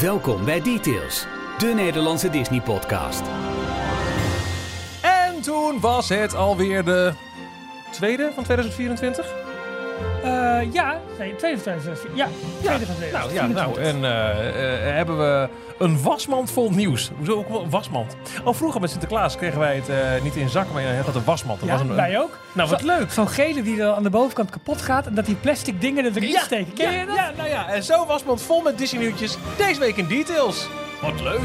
Welkom bij Details, de Nederlandse Disney-podcast. En toen was het alweer de tweede van 2024. Eh, ja, nee, tweede van 2016. Ja, tweede van Nou ja, 2024. nou, en eh, eh, hebben we een wasmand vol nieuws. Hoezo ook wel een wasmand? Al vroeger met Sinterklaas kregen wij het eh, niet in zakken, maar in een hele grote wasmand. Dat Ja, was een, wij ook. Nou, wat Zo- leuk. Zo'n gele die er aan de bovenkant kapot gaat en dat die plastic dingen er erin steken. Ken ja, je dat? ja, nou ja, en zo wasmand vol met Disney nieuwtjes. Deze week in details. Wat leuk.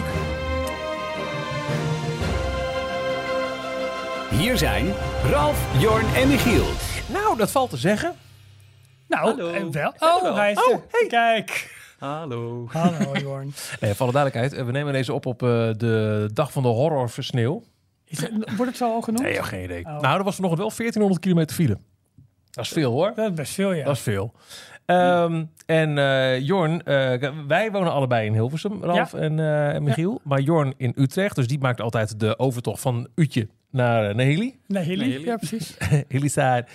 Hier zijn Ralf, Jorn en Michiel. Nou, dat valt te zeggen. Nou, en wel. Oh, wel. hij is Oh, hey. Kijk. Hallo. Hallo, Jorn. Eh, voor alle duidelijkheid, eh, we nemen deze op op eh, de dag van de horrorsneeuw. Is het, wordt het zo al genoemd? Nee, geen idee. Oh. Nou, er was vanochtend wel 1400 kilometer file. Dat is veel hoor. Dat is best veel, ja. Dat is veel. Ehm, en Jorn, wij wonen allebei in Hilversum, Ralf en, en Michiel. Maar Jorn in Utrecht, dus die maakt altijd de overtocht van Utje naar, naar Heli. Nee, Hilly. Nee, Hilly. Ja, precies. Heli side.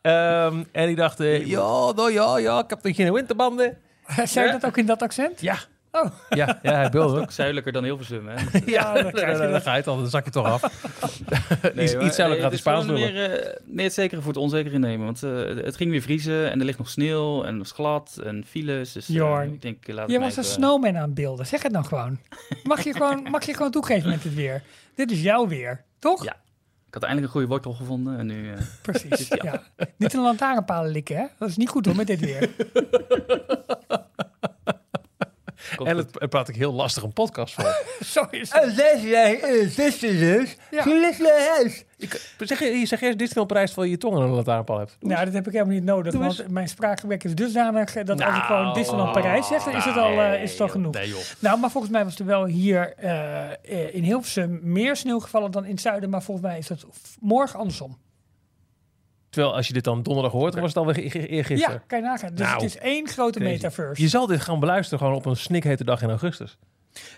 Ehm, en die dacht, eh, ja, nou ja, ja, ik heb nog geen winterbanden. Zei dat ook in dat accent? Ja. Oh. Ja, ja hij wilde ook. Zuidelijker dan Hilversum, hè? Ja, dan dan, ga je het al, dan zak je toch af. Nee, iets maar, iets zuidelijker gaat eh, de is Spaans gewoon willen. meer, eh, meer het zekere voor het onzekere nemen. Want eh, het ging weer vriezen en er ligt nog sneeuw en het is glad en files. Dus eh, Jorn. ik denk, laat Je was een snowman aan het beelden. Zeg het dan gewoon. Mag je gewoon, mag je gewoon toegeven met het weer? Dit is jouw weer, toch? Ja. Ik had eindelijk een goede wortel gevonden en nu... eh, Precies. Ja. Niet een lantaarnpalen likken, hè? Dat is niet goed hoor met dit weer. komt En het, het praat ik heel lastig een podcast voor. Zo is het. dit is dus. Ja. huis. Zeg, je- zeg eerst Disneyland Parijs terwijl je je tong aan een lantaarnpaal hebt. Nou, dat heb ik helemaal niet nodig. Want eens. mijn spraakgebrek is dusdanig eh, dat als ik Nou, gewoon Disneyland Parijs zeg, dan is het al, eh, is het al genoeg. Nee. Nou, maar volgens mij was er wel hier eh, eh, in Hilversum meer sneeuw gevallen dan in het zuiden. Maar volgens mij is dat v- morgen andersom. Terwijl als je dit dan donderdag hoort, dan was het alweer eergisteren. Ja, kan je nagaan. Dus Nou, het is één grote crazy. metaverse. Je zal dit gaan beluisteren gewoon op een snikhete dag in augustus.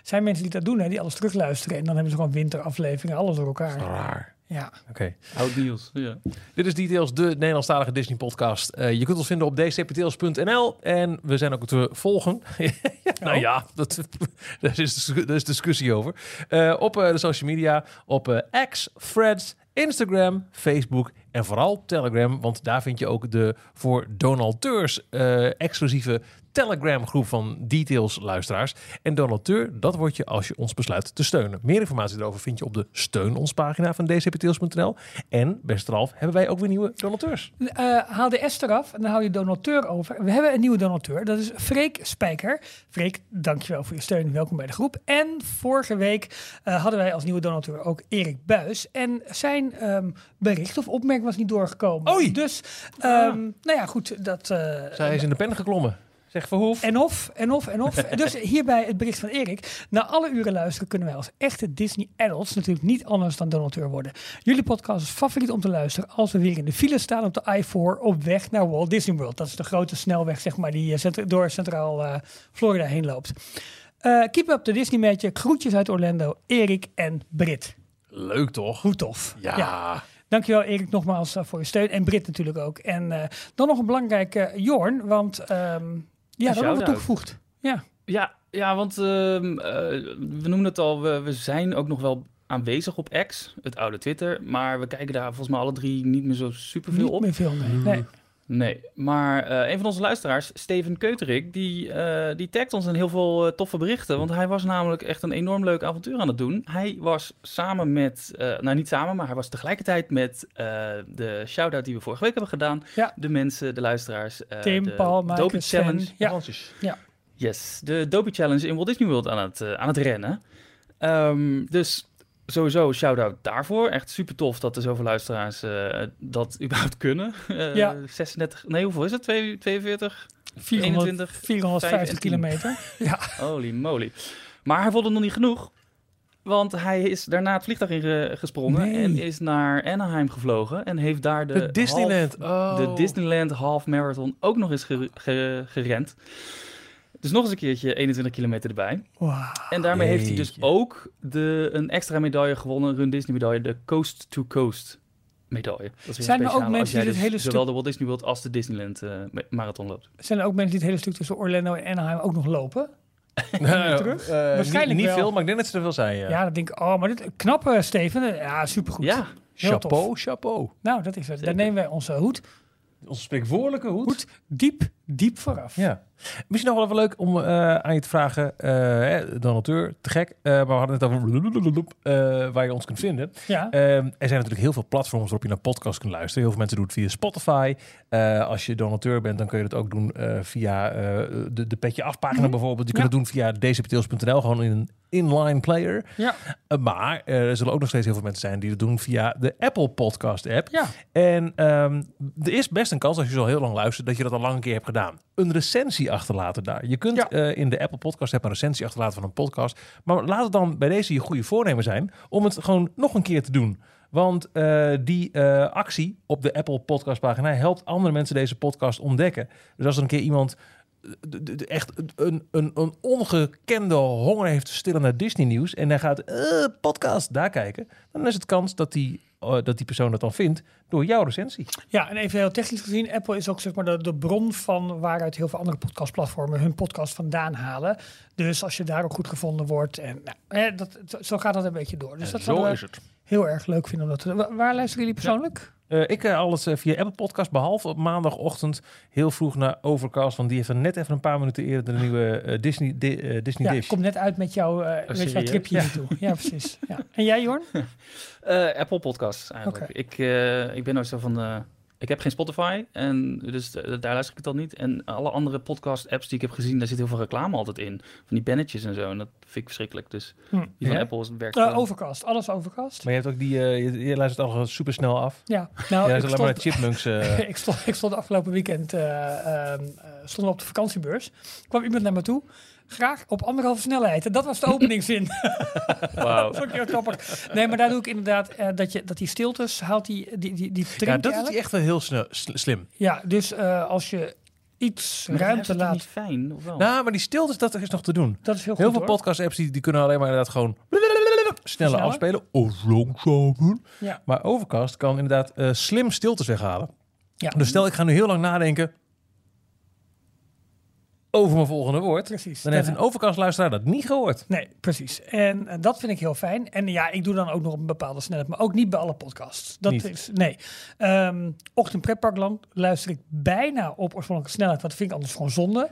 zijn mensen die dat doen, hè, die alles terugluisteren. En dan hebben ze gewoon winterafleveringen, alles door elkaar. Raar. Ja. Oké. Oud nieuws. Ja. Dit is Details, de Nederlandstalige Disney podcast. Eh, je kunt ons vinden op dcptails.nl en we zijn ook te volgen. nou ja, dat, daar, is, daar is discussie over. Eh, op eh, de social media, op eh, X, Threads, Instagram, Facebook en vooral Telegram. Want daar vind je ook de voor donateurs eh, exclusieve Telegram groep van Details luisteraars. En donateur, dat word je als je ons besluit te steunen. Meer informatie erover vind je op de steun ons pagina van dcptails.nl. En, beste Ralf, hebben wij ook weer nieuwe donateurs. Eh, haal de S eraf en dan hou je donateur over. We hebben een nieuwe donateur, dat is Freek Spijker. Freek, dankjewel voor je steun. Welkom bij de groep. En vorige week eh, hadden wij als nieuwe donateur ook Erik Buis. En zijn ehm, bericht of opmerking was niet doorgekomen. Oei. Dus, ehm, nou ja, goed. Dat, eh, Zij is in de pen geklommen. Zeg Verhoef. en of, en of, en of. dus hierbij het bericht van Erik. Na alle uren luisteren kunnen wij als echte Disney adults natuurlijk niet anders dan donateur worden. Jullie podcast is favoriet om te luisteren als we weer in de file staan op de I-4 op weg naar Walt Disney World. Dat is de grote snelweg zeg maar die eh, door Centraal eh, Florida heen loopt. Eh, keep up de Disney Magic. Groetjes uit Orlando, Erik en Brit. Leuk toch? Hoe tof. Ja. Dankjewel Erik nogmaals voor je steun. En Brit natuurlijk ook. En eh, dan nog een belangrijke Jorn, want ehm, ja, dat hebben we toegevoegd. Ja. Ja, ja, want ehm, eh, we noemen het al, we, we zijn ook nog wel aanwezig op X, het oude Twitter. Maar we kijken daar volgens mij alle drie niet meer zo superveel Niet op. meer veel, nee. nee. Nee, maar eh, een van onze luisteraars, Steven Keuterik, die, eh, die tagt ons in heel veel eh, toffe berichten. Want hij was namelijk echt een enorm leuk avontuur aan het doen. Hij was samen met, eh, nou niet samen, maar hij was tegelijkertijd met eh, de shout-out die we vorige week hebben gedaan. Ja. De mensen, de luisteraars. eh, Tim, de Paul, Sven. Challenge. Ja. Fransjes. Yes, de Dopey Challenge in Walt Disney World aan het, aan het rennen. Ehm, dus sowieso shout-out daarvoor. Echt super tof dat er zoveel luisteraars eh, dat überhaupt kunnen. Eh, Ja. 36, nee hoeveel is het? Twee- 42? 400, 21, 450 5 en 10. kilometer. Ja. Holy moly. Maar hij vond het nog niet genoeg. Want hij is daarna het vliegtuig in ge- gesprongen Nee. en is naar Anaheim gevlogen. En heeft daar de, De Disneyland. half- Oh. de Disneyland Half Marathon ook nog eens ge- ge- gerend. Dus nog eens een keertje 21 kilometer erbij. Wauw. En daarmee heeft hij dus ook de, een extra medaille gewonnen, een Run Disney medaille, de Coast to Coast medaille. Dat is Zijn er ook mensen die dit dus hele zowel de Walt Disney World als de Disneyland eh, marathon loopt. Zijn er ook mensen die het hele stuk tussen Orlando en Anaheim ook nog lopen? terug? Eh, Waarschijnlijk niet, niet wel. veel, maar ik denk dat ze er wel zijn. Ja. Ja, dan denk ik, oh, maar dit knap, eh, Steven. Ja, supergoed. Ja, Heel chapeau, tof. chapeau. Nou, dat is het. Daar nemen wij onze hoed, Onze spreekwoordelijke hoed. hoed diep, diep vooraf. Ja. Misschien nog wel even leuk om eh, aan je te vragen, eh donateur, te gek, eh, maar we hadden het over waar je ons kunt vinden. Ja. Ehm, er zijn natuurlijk heel veel platforms waarop je naar podcasts kunt luisteren. Heel veel mensen doen het via Spotify. Als je donateur bent, dan kun je dat ook doen via de, de Petje Afpagina Mhm. bijvoorbeeld. Je Ja. kunt het doen via dcptails.nl, gewoon in een inline player. Ja. Maar er zullen ook nog steeds heel veel mensen zijn die het doen via de Apple Podcast app. Ja. En ehm, er is best een kans, als je zo heel lang luistert, dat je dat al lang een keer hebt gedaan. Een recensie achterlaten daar. Je kunt Ja. eh, in de Apple Podcast app een recensie achterlaten van een podcast. Maar laat het dan bij deze je goede voornemen zijn om het gewoon nog een keer te doen. Want eh, die eh, actie op de Apple Podcast pagina helpt andere mensen deze podcast ontdekken. Dus als er een keer iemand echt een, een, een ongekende honger heeft te stillen naar Disney nieuws en hij gaat eh, podcast daar kijken, dan is het kans dat die, eh, dat die persoon dat dan vindt door jouw recensie. Ja, en even heel technisch gezien, Apple is ook zeg maar de, de bron van waaruit heel veel andere podcastplatformen hun podcast vandaan halen. Dus als je daar ook goed gevonden wordt, en nou, hè, dat, zo- zo gaat dat een beetje door. Dus dat zo we is het. heel erg leuk vinden om dat te Waar luisteren jullie persoonlijk? Eh, ik eh, alles eh, via Apple Podcast, behalve op maandagochtend heel vroeg naar Overcast, want die heeft er net even een paar minuten eerder de nieuwe eh, Disney, di- Disney Ja, Dish. ik kom net uit met, jou, eh met jouw tripje naartoe. Ja, precies. Ja. En jij, Jorn? Eh, Apple Podcasts eigenlijk. Ik, eh, ik ben nooit zo van... ik heb geen Spotify en dus eh, daar luister ik het al niet. En alle andere podcast-apps die ik heb gezien, daar zit heel veel reclame altijd in. Van die bannetjes en zo. En dat vind ik verschrikkelijk. Dus Hm. die van Ja? Apple is- werkt... Wel. overcast, alles overcast. Maar je hebt ook die, eh, je, je luistert al super snel af. Ja, Je nou, ik alleen maar naar stond, Chipmunks. eh. ik, stond, ik stond afgelopen weekend eh, ehm, eh, we op de vakantiebeurs. kwam iemand naar me toe. Graag op anderhalve snelheid. En dat was de openingszin. Wauw. dat vond ik heel grappig. Nee, maar daar doe ik inderdaad eh, dat, je, dat die stiltes haalt, die, die, die, die ja, dat is echt wel heel snel, sl- slim. Ja, dus eh, als je iets Maar ruimte is dat laat, niet fijn, of wel? Nou, maar die stiltes, dat is nog te doen. dat is heel, Heel goed veel hoor. podcast-apps die, die kunnen alleen maar inderdaad gewoon sneller Sneller? afspelen of langzamer. Ja. Maar Overcast kan inderdaad eh, slim stiltes weghalen. Ja. Dus stel, ik ga nu heel lang nadenken over mijn volgende woord. Precies. Dan heeft een Overcast-luisteraar dat niet gehoord. Nee, precies. En dat vind ik heel fijn. En ja, ik doe dan ook nog op een bepaalde snelheid, maar ook niet bij alle podcasts. Dat Niet. is nee. Ehm Ochtend Pretparkland luister ik bijna op oorspronkelijke snelheid, dat vind ik anders gewoon zonde.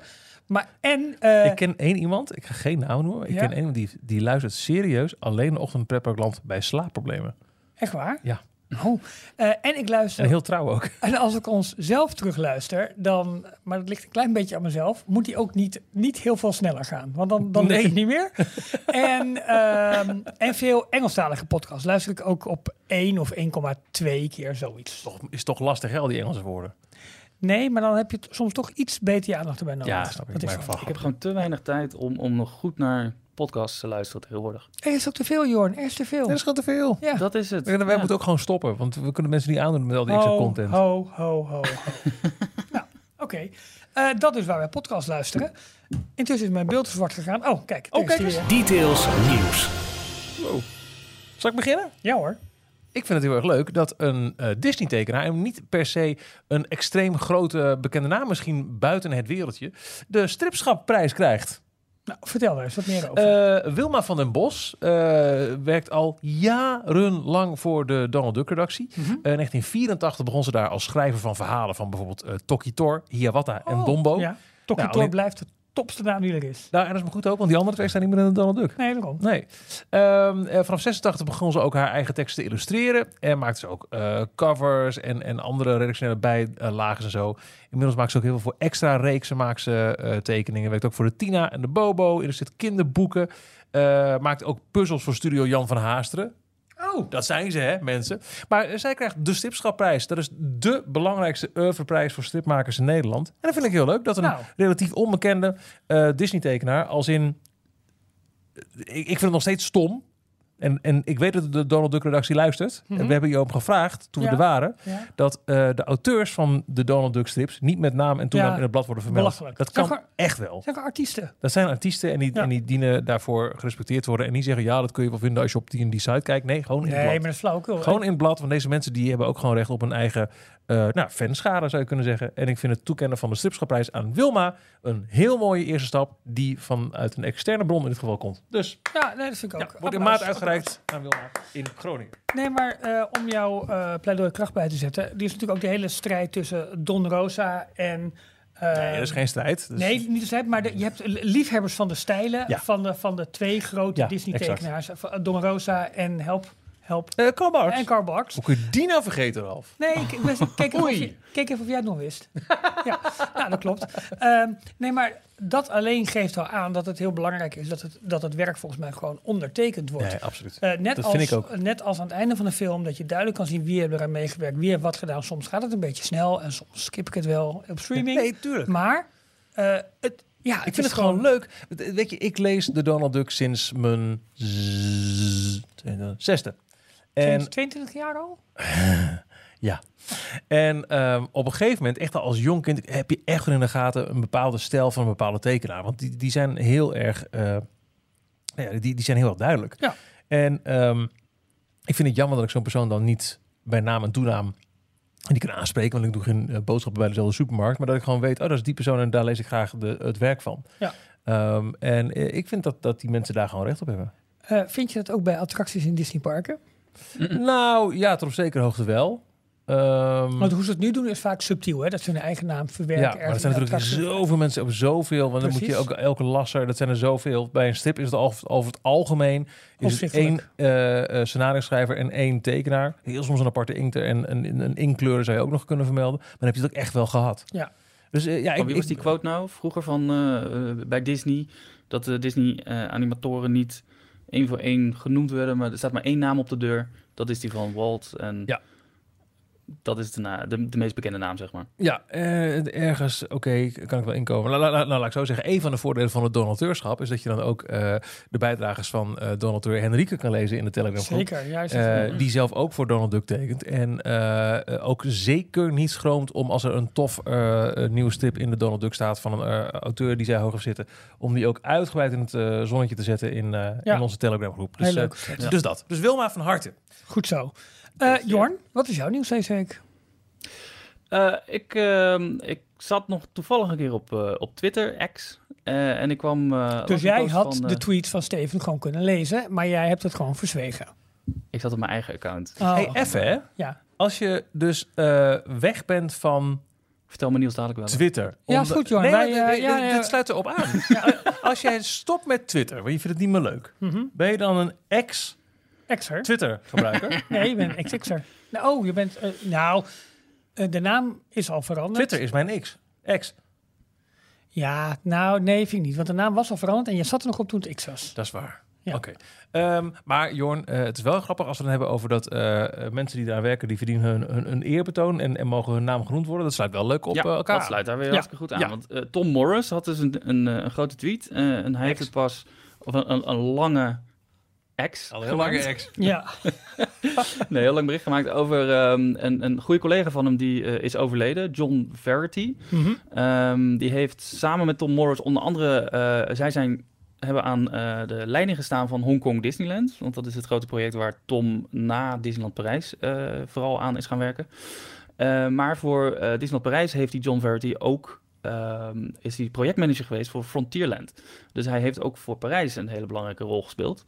Maar en eh, ik ken één iemand, ik ga geen naam noemen. Ik Ja? ken één iemand die, die luistert serieus alleen ochtend Pretparkland bij slaapproblemen. echt waar? Ja. Oh. Eh, en ik luister. En heel trouw ook. En als ik ons zelf terugluister, dan, maar dat ligt een klein beetje aan mezelf, moet die ook niet, niet heel veel sneller gaan. Want dan, dan Nee. het niet meer. en, ehm, en veel Engelstalige podcasts luister ik ook op 1 of 1,2 keer zoiets. Toch, is toch lastig, hè, al die Engelse woorden. Nee, maar dan heb je soms toch iets beter je aandacht erbij nodig. Ja, snap ik. Dat is Ik heb gewoon te weinig tijd om, om nog goed naar podcasts te luisteren tegenwoordig. Er is ook te veel, Jorn. Er is te veel. Dat is gewoon te veel. ja. Dat is het. Wij Ja. moeten ook gewoon stoppen, want we kunnen mensen niet aandoen met al die extra content. Ho, ho, ho, ho. nou, oké. Eh, dat is waar wij podcast luisteren. Intussen is mijn beeld zwart gegaan. Oh, kijk. Oh, kijk eens. Details nieuws. Zal ik beginnen? Ja hoor. Ik vind het heel erg leuk dat een eh, Disney-tekenaar, en niet per se een extreem grote bekende naam, misschien buiten het wereldje, de stripschapprijs krijgt. Nou, vertel daar eens wat meer over. Eh, Wilma van den Bos eh, werkt al jarenlang voor de Donald Duck-redactie. Mhm. Eh, in 1984 begon ze daar als schrijver van verhalen van bijvoorbeeld Toki Tor, Hiawatha en Oh, Dombo. Ja. Toki Nou, Tor blijft topste naam die er is. Nou, en dat is me goed ook, want die andere twee staan niet meer in de Donald Duck. Nee, daarom. Nee. Ehm, eh, vanaf 86 begon ze ook haar eigen teksten te illustreren. En maakte ze ook eh, covers en, en andere redactionele bijlagen en zo. Inmiddels maakt ze ook heel veel voor extra reeksen maakt ze, eh, tekeningen. Werkt ook voor de Tina en de Bobo. Illustreert kinderboeken. Eh, maakt ook puzzels voor studio Jan van Haasteren. Oh, Dat zijn ze, hè, mensen. Maar eh, zij krijgt de Stripschapprijs. Dat is de belangrijkste oeuvreprijs voor stripmakers in Nederland. En dat vind ik heel leuk. Dat een Nou. relatief onbekende eh, Disney-tekenaar als in... Ik, ik vind het nog steeds stom. En, en ik weet dat de Donald Duck-redactie luistert. Mhm. En we hebben je om gevraagd, toen Ja. we er waren... ja. dat eh, de auteurs van de Donald Duck-strips... niet met naam en toenaam Ja. in het blad worden vermeld. Dat kan echt wel. Zijn er artiesten? Dat zijn artiesten en die, en die dienen daarvoor gerespecteerd worden. En niet zeggen, ja, dat kun je wel vinden als je op die en die site kijkt. Nee, gewoon in het Nee, blad. maar dat is flauwekul. Gewoon in het blad, want deze mensen die hebben ook gewoon recht op een eigen eh nou, fanschade zou je kunnen zeggen. En ik vind het toekennen van de stripschapprijs aan Wilma een heel mooie eerste stap die vanuit een externe bron in dit geval komt. Dus Ja, nee, dat vind ik ook. ja, wordt in maart uitgereikt aan Wilma in Groningen. Nee, maar eh, om jouw eh pleidooi kracht bij te zetten. Die is natuurlijk ook de hele strijd tussen Don Rosa en... nee, dat is geen strijd. Dus Nee, niet de strijd, maar de- je hebt liefhebbers van de stijlen Ja. van, de, van de twee grote Ja, Disney-tekenaars. Don Rosa en Help, Help Eh, Karl Barks. en Barks. Hoe kun je die nou vergeten, Ralf? Nee, ik, ik was- keek, even of Oei. je, keek even of jij het nog wist. ja, ja, dat klopt. Ehm, nee, maar dat alleen geeft al aan dat het heel belangrijk is dat het, dat het werk volgens mij gewoon ondertekend wordt. Nee, absoluut. Eh, net, Dat als, vind ik ook. net als aan het einde van de film, dat je duidelijk kan zien wie heeft eraan meegewerkt, wie heeft wat gedaan. Soms gaat het een beetje snel en soms skip ik het wel op streaming. Nee, tuurlijk. Maar eh, het, ja, Ik vind het gewoon leuk. Weet je, ik lees de Donald Duck sinds mijn zesde. En 22 jaar al? ja. En ehm, op een gegeven moment, echt al als jong kind, heb je echt in de gaten een bepaalde stijl van een bepaalde tekenaar. Want die, die zijn heel erg, eh, ja, die, die zijn heel erg duidelijk. Ja. En ehm, ik vind het jammer dat ik zo'n persoon dan niet bij naam en toenaam die kan aanspreken, want ik doe geen eh, boodschappen bij dezelfde supermarkt, maar dat ik gewoon weet, oh, dat is die persoon en daar lees ik graag de, het werk van. Ja. Ehm, en eh, ik vind dat, dat die mensen daar gewoon recht op hebben. Vind je dat ook bij attracties in Disneyparken? Nou, ja, tot op zekere hoogte wel. Ehm, Want hoe ze het nu doen is vaak subtiel, hè? Dat ze hun eigen naam verwerken. ja, maar er zijn natuurlijk zoveel mensen op zoveel. Want dan moet je Precies. ook elke lasser, dat zijn er zoveel. Bij een strip is het over, over het algemeen is het één Opzichtelijk. eh eh, scenario schrijver en één tekenaar. Heel soms een aparte inkter en een, een inkleuren zou je ook nog kunnen vermelden. Maar dan heb je het ook echt wel gehad. Ja. Dus eh, ja, ik, wie was die quote nou vroeger van bij Disney? Dat de Disney-animatoren niet één voor één genoemd werden, maar er staat maar één naam op de deur. Dat is die van Walt. En Ja. Dat is de, na- de, de meest bekende naam, zeg maar. Ja, eh, ergens, oké, kan ik wel inkomen. La- la- la- nou, laat ik zo zeggen. Een van de voordelen van het donateurschap is dat je dan ook eh, de bijdragers van eh donateur Henrike kan lezen in de Telegram groep. Zeker, juist. Eh, die zelf ook voor Donald Duck tekent. En ook zeker niet schroomt om als er een tof eh, nieuwe strip in de Donald Duck staat van een eh, auteur die zij hoog heeft zitten, om die ook uitgebreid in het zonnetje te zetten in, eh, Ja. in onze Telegram groep. Dus, Heel leuk. dus dat. Dus Wilma van harte. Goed zo. Eh Jorn, wat is jouw nieuws deze week? Eh, ik, ehm, ik zat nog toevallig een keer op, eh, op Twitter, X. eh, en ik kwam... eh, Dus jij had van, de tweets van Steven gewoon kunnen lezen, maar jij hebt het gewoon verzwegen. Ik zat op mijn eigen account. Oh, hey, even hè. Ja, Als je dus eh, weg bent van Vertel me Niels dadelijk wel. Twitter. Ja, is goed, Jorn. Nee, Wij, ja, dit, ja. dit sluit erop aan. Als jij stopt met Twitter, want je vindt het niet meer leuk, Mhm. ben je dan een ex-Twitter Xer? gebruiker? Nee, je bent XX'er. Nou, oh, je bent... eh, nou, eh, de naam is al veranderd. Twitter is mijn ex. Ex. Ja, nou, nee, vind ik niet. Want de naam was al veranderd en je zat er nog op toen het X was. Dat is waar. Ja. Oké. Ehm, maar Jorn, eh, het is wel grappig als we het hebben over dat mensen die daar werken, die verdienen hun, hun, hun eerbetoon en, en mogen hun naam genoemd worden. Dat sluit wel leuk op ja, elkaar. dat sluit daar weer Ja. hartstikke goed aan. Ja. Want Tom Morris had dus een, een, een grote tweet. eh, en hij heeft het pas... Of een, een, een lange ex. Al heel lange ex. Ja, Nee, heel lang bericht gemaakt over ehm, een, een goede collega van hem die eh, is overleden, John Verity. Mhm. Ehm, die heeft samen met Tom Morris onder andere, eh, zij zijn, hebben aan eh, de leiding gestaan van Hongkong Disneyland. Want dat is het grote project waar Tom na Disneyland Parijs eh, vooral aan is gaan werken. Eh, maar voor eh, Disneyland Parijs heeft die John Verity ook, ehm, is hij projectmanager geweest voor Frontierland. Dus hij heeft ook voor Parijs een hele belangrijke rol gespeeld.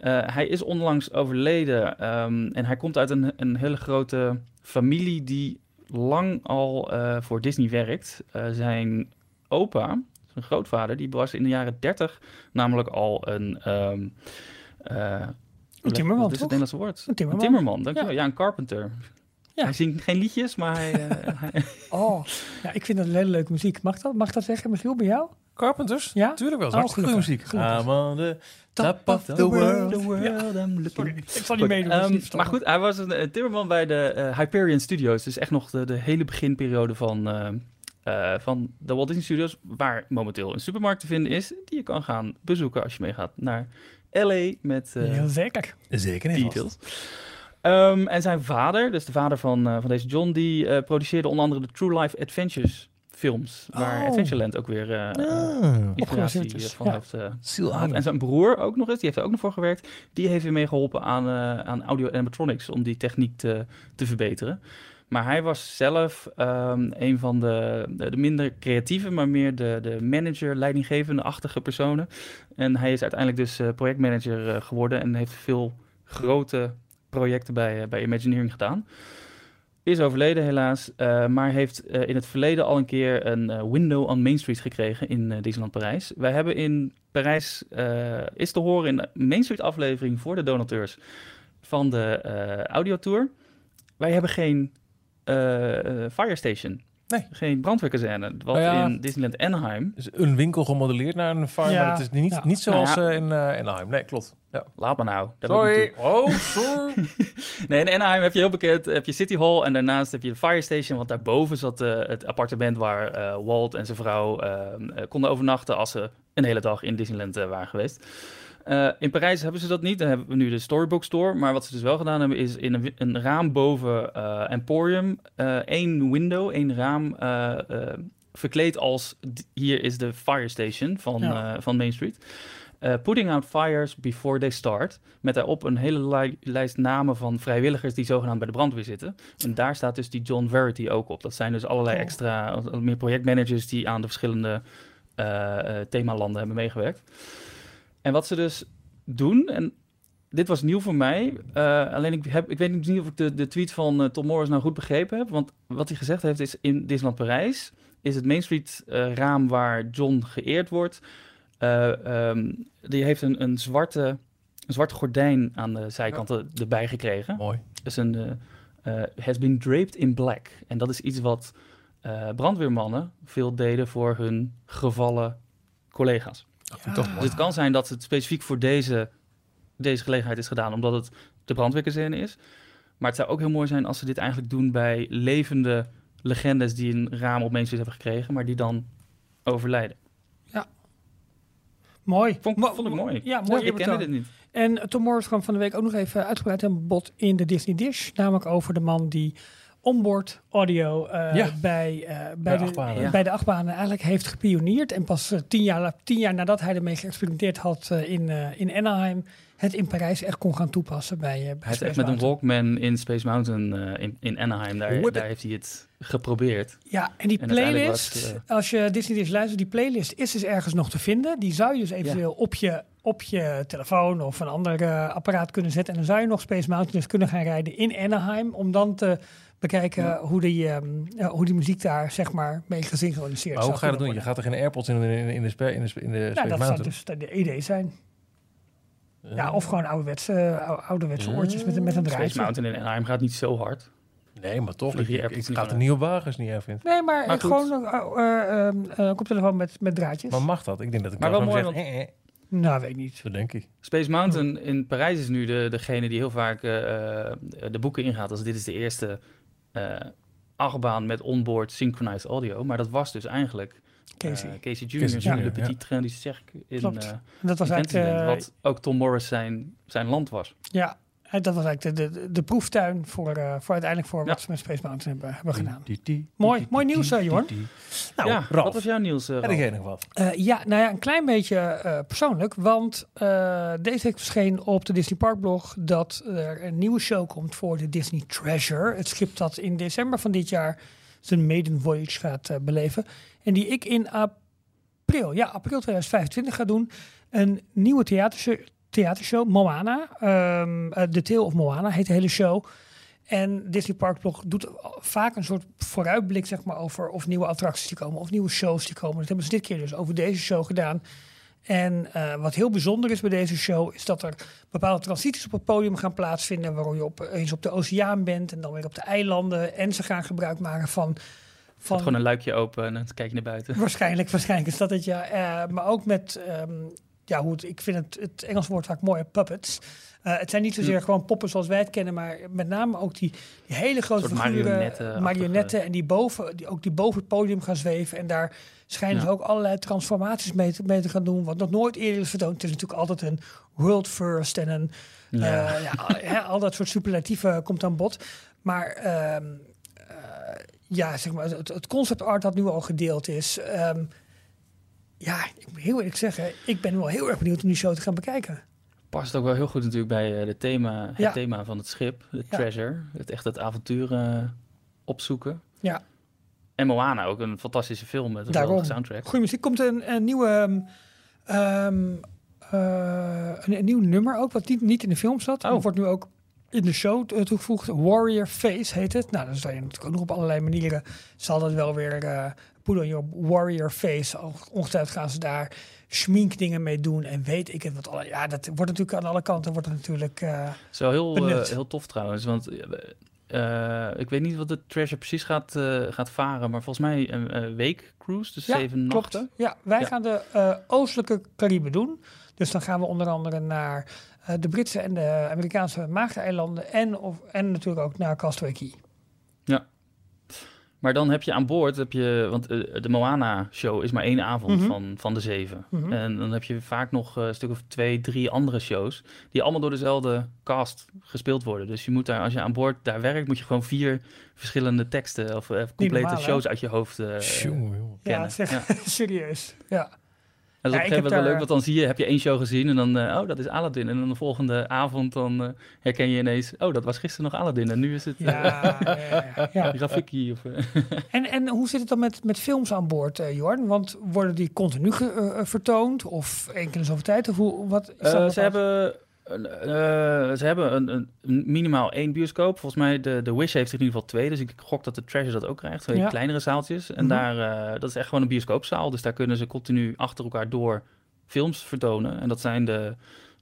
Eh, hij is onlangs overleden ehm, en hij komt uit een, een hele grote familie die lang al eh, voor Disney werkt. Eh, zijn opa, zijn grootvader, die was in de jaren 30 namelijk al een... ehm eh, Een timmerman, Wat is het Nederlandse woord? Een timmerman. Een timmerman, dankjewel. Ja, een carpenter. Ja. Hij zingt geen liedjes, maar hij... Oh, ja, ik vind dat hele leuke muziek. Mag dat, mag dat zeggen, Michiel, bij jou? Carpenters? Ja? Tuurlijk wel. Oh, Hartstikke goede muziek. I'm on the top of the world. the world I'm looking. Sorry, ik zal niet meedoen. ehm, maar goed, hij was een, een timmerman bij de eh, Hyperion Studios. Dus echt nog de, de hele beginperiode van, eh, eh, van de Walt Disney Studios. Waar momenteel een supermarkt te vinden is. Die je kan gaan bezoeken als je meegaat naar LA met eh, Heel zeker. Zeker niet. details. Ehm, en zijn vader, dus de vader van, van deze John, die eh, produceerde onder andere de True Life Adventures films. Waar Oh. Adventureland ook weer Ah, inspiratie van ja. heeft eh. En zijn broer ook nog eens, die heeft er ook nog voor gewerkt. Die heeft weer meegeholpen aan, aan audio animatronics om die techniek te, te verbeteren. Maar hij was zelf ehm, een van de, de, de minder creatieve, maar meer de, de manager, leidinggevende-achtige personen. En hij is uiteindelijk dus projectmanager geworden en heeft veel grote projecten bij, bij Imagineering gedaan. Is overleden helaas, eh, maar heeft eh, in het verleden al een keer een eh, window on Main Street gekregen in Disneyland Parijs. Wij hebben in Parijs, eh, is te horen in de Main Street aflevering voor de donateurs van de eh audiotour. Wij hebben geen fire station. Nee. Geen brandweerkazerne. Wat Nou ja. in Disneyland Anaheim, Dus een winkel gemodelleerd naar een Ja, maar het is niet, ja. niet zoals Nou in eh Anaheim. Nee, klopt. Ja. laat maar nou. daar Sorry. Oh, sorry. Nee, in Anaheim heb je heel bekend heb je City Hall en daarnaast heb je de Fire Station. Want daarboven zat eh, het appartement waar eh, Walt en zijn vrouw eh, eh, konden overnachten als ze een hele dag in Disneyland waren geweest. Eh, in Parijs hebben ze dat niet. Dan hebben we nu de Storybook Store. Maar wat ze dus wel gedaan hebben, is in een, een raam boven eh, Emporium eh, één window, één raam verkleed als hier is de Fire Station van, Ja. eh, van Main Street. Eh, putting out fires before they start. Met daarop een hele li- lijst namen van vrijwilligers die zogenaamd bij de brandweer zitten. En daar staat dus die John Verity ook op. Dat zijn dus allerlei Cool. extra, meer projectmanagers die aan de verschillende eh, themalanden hebben meegewerkt. En wat ze dus doen, en dit was nieuw voor mij. alleen ik, heb, ik weet niet of ik de, de tweet van Tom Morris nou goed begrepen heb. Want wat hij gezegd heeft is in Disneyland Parijs is het Main Street raam waar John geëerd wordt. Eh, ehm, die heeft een, een, zwarte, een zwart gordijn aan de zijkanten erbij gekregen. Mooi. Dus een eh, eh, has been draped in black. En dat is iets wat eh, brandweermannen veel deden voor hun gevallen collega's. Ja. toch Dus het kan zijn dat het specifiek voor deze, deze gelegenheid is gedaan, omdat het de brandweerkazerne is. Maar het zou ook heel mooi zijn als ze dit eigenlijk doen bij levende legendes die een raam op Street hebben gekregen, maar die dan overlijden. Mooi. Vond, ik mooi. Ja, mooi ik kende dit niet. En Tom Morris kwam van de week ook nog even uitgebreid een bod in de Disney Dish. Namelijk over de man die onboard audio eh, Ja. bij, eh, bij, Bij de, achtbanen. Ja. bij de achtbanen eigenlijk heeft gepioneerd. En pas eh, tien, jaar, tien jaar nadat hij ermee geëxperimenteerd had in, eh, in Anaheim, het in Parijs echt kon gaan toepassen bij, eh, bij Hij heeft echt met een. Walkman in Space Mountain eh, in, in Anaheim, daar, Whip daar heeft hij het geprobeerd. Ja, en die En playlist, als je Disney Dish luistert, die playlist is dus ergens nog te vinden. Die zou je dus eventueel op, je, op je telefoon of een ander apparaat kunnen zetten. En dan zou je nog Space Mountain dus kunnen gaan rijden in Anaheim. Om dan te bekijken Ja. hoe, die, ehm, hoe die muziek daar zeg maar mee gesynchroniseerd Maar hoe ga je dat doen? Je gaat er geen AirPods in, in, in de, spe- in de, spe- in de worden. Space Nou, dat zou dus de idee zijn. Ja, of gewoon ouderwetse, eh, ou- ouderwetse oortjes met, een- met een Space draadje. Mountain in Anaheim gaat niet zo hard. Nee, maar toch. Ik, ik, AirPods ik ga het van er niet op wagen als het niet erg vind. Nee, maar, Maar gewoon eh eh, ehm, eh, koptelefoon met, met draadjes. Maar mag dat? Ik denk dat ik Maar wel mooi, zeg, eh, eh. Nou, weet ik niet. Zo denk ik. Space Mountain in Parijs is nu de, degene die heel vaak de boeken ingaat. Als dit is de eerste achtbaan met onboard synchronized audio. Maar dat was dus eigenlijk Casey. eh, Casey Jr. Casey Jr. Jr., de. Petit Train du Cercle in, Klopt. eh dat was in eh, wat ook Tom Morris zijn, zijn land was. Ja, dat was eigenlijk de, de, de proeftuin voor, eh, voor uiteindelijk voor wat ze met Space Mountain hebben, hebben gedaan. Die, die, die, Mooi- die, mooi nieuws, eh, Jorn. Nou, ja, Ralf, wat was jouw nieuws, eh, heb Ralf? nog wat? Eh, ja, nou ja, een klein beetje eh, persoonlijk, want eh, deze week verscheen op de Disney Park blog dat er een nieuwe show komt voor de Disney Treasure. Het schip dat in december van dit jaar zijn maiden voyage gaat eh, beleven. En die ik in april, ja, april 2025 ga doen. Een nieuwe theatershow, theatershow Moana. Eh, The Tale of Moana heet de hele show. En Disney Park Blog doet vaak een soort vooruitblik zeg maar, over of nieuwe attracties die komen of nieuwe shows die komen. Dat hebben ze dit keer dus over deze show gedaan. En eh, wat heel bijzonder is bij deze show is dat er bepaalde transities op het podium gaan plaatsvinden. Waarom je op, eens op de oceaan bent en dan weer op de eilanden. En ze gaan gebruik maken van. Van... van Gewoon een luikje open en dan kijk je naar buiten. Waarschijnlijk, waarschijnlijk is dat het ja. Eh, maar ook met, ehm, ja, hoe het, ik vind het, het Engels woord vaak mooi, puppets. Eh, het zijn niet zozeer Hm. gewoon poppen zoals wij het kennen, maar met name ook die, die hele grote figuren, marionetten en die, boven, die ook die boven het podium gaan zweven. En daar schijnen Ja. ze ook allerlei transformaties mee te, mee te gaan doen, wat nog nooit eerder is vertoond. Het is natuurlijk altijd een world first en een Ja. eh, ja, al- dat soort superlatieven komt aan bod. Maar ehm, eh, ja, zeg maar, het, het concept art dat nu al gedeeld is. ehm, ja, ik moet heel eerlijk zeggen, ik ben wel heel erg benieuwd om die show te gaan bekijken. Past ook wel heel goed natuurlijk bij eh, de thema, het Ja. thema van het schip, de Ja. treasure. Het echt het avontuur eh, opzoeken. Ja. En Moana, ook een fantastische film met een Daarom. geweldige soundtrack. Goeie muziek. Komt een, een nieuwe... ehm, ehm, eh, een, een nieuw nummer ook, wat niet, niet in de film zat. Oh. Wordt nu ook in de show toegevoegd. Warrior Face heet het. Nou, dan zal je natuurlijk ook nog op allerlei manieren... zal dat wel weer... put on your warrior face. Ongetwijfeld gaan ze daar schminkdingen mee doen. En weet ik het wat. Alle, ja, dat wordt natuurlijk aan alle kanten... wordt het natuurlijk... Het is wel heel, eh, heel tof trouwens, want eh, ik weet niet wat de Treasure precies gaat, gaat varen, maar volgens mij een, week cruise, dus Ja, zeven klopt. nachten. Ja, wij Ja. gaan de oostelijke Cariben doen. Dus dan gaan we onder andere naar de Britse en de Amerikaanse Maagdeilanden. En, of, en natuurlijk ook naar Castaway Key. Maar dan heb je aan boord, heb je, want eh, de Moana-show is maar één avond Mhm. van, van de zeven. Mhm. En dan heb je vaak nog eh, een stuk of twee, drie andere shows, die allemaal door dezelfde cast gespeeld worden. Dus je moet daar, als je aan boord daar werkt, moet je gewoon vier verschillende teksten of eh, complete normaal, hè? shows uit je hoofd jongen. Ja, kennen. zeg, Ja. serieus. Ja. Dat is Ja, op een gegeven moment wel leuk, want dan zie je, heb je één show gezien en dan, eh, oh, dat is Aladdin. En dan de volgende avond dan eh, herken je ineens, oh, dat was gisteren nog Aladdin en nu is het eh, Ja, ja, ja. Rafiki. Of, eh. En, en hoe zit het dan met, met films aan boord, eh Jorn? Want worden die continu eh, eh, vertoond? Of één keer in zoveel tijd? Of hoe, wat is dat Eh, bepaald? ze hebben, eh, ze hebben een, een, minimaal één bioscoop. Volgens mij, de, de Wish heeft er in ieder geval twee. Dus ik gok dat de Treasure dat ook krijgt. Twee Ja. kleinere zaaltjes. En Mhm. daar, eh, dat is echt gewoon een bioscoopzaal. Dus daar kunnen ze continu achter elkaar door films vertonen. En dat zijn de,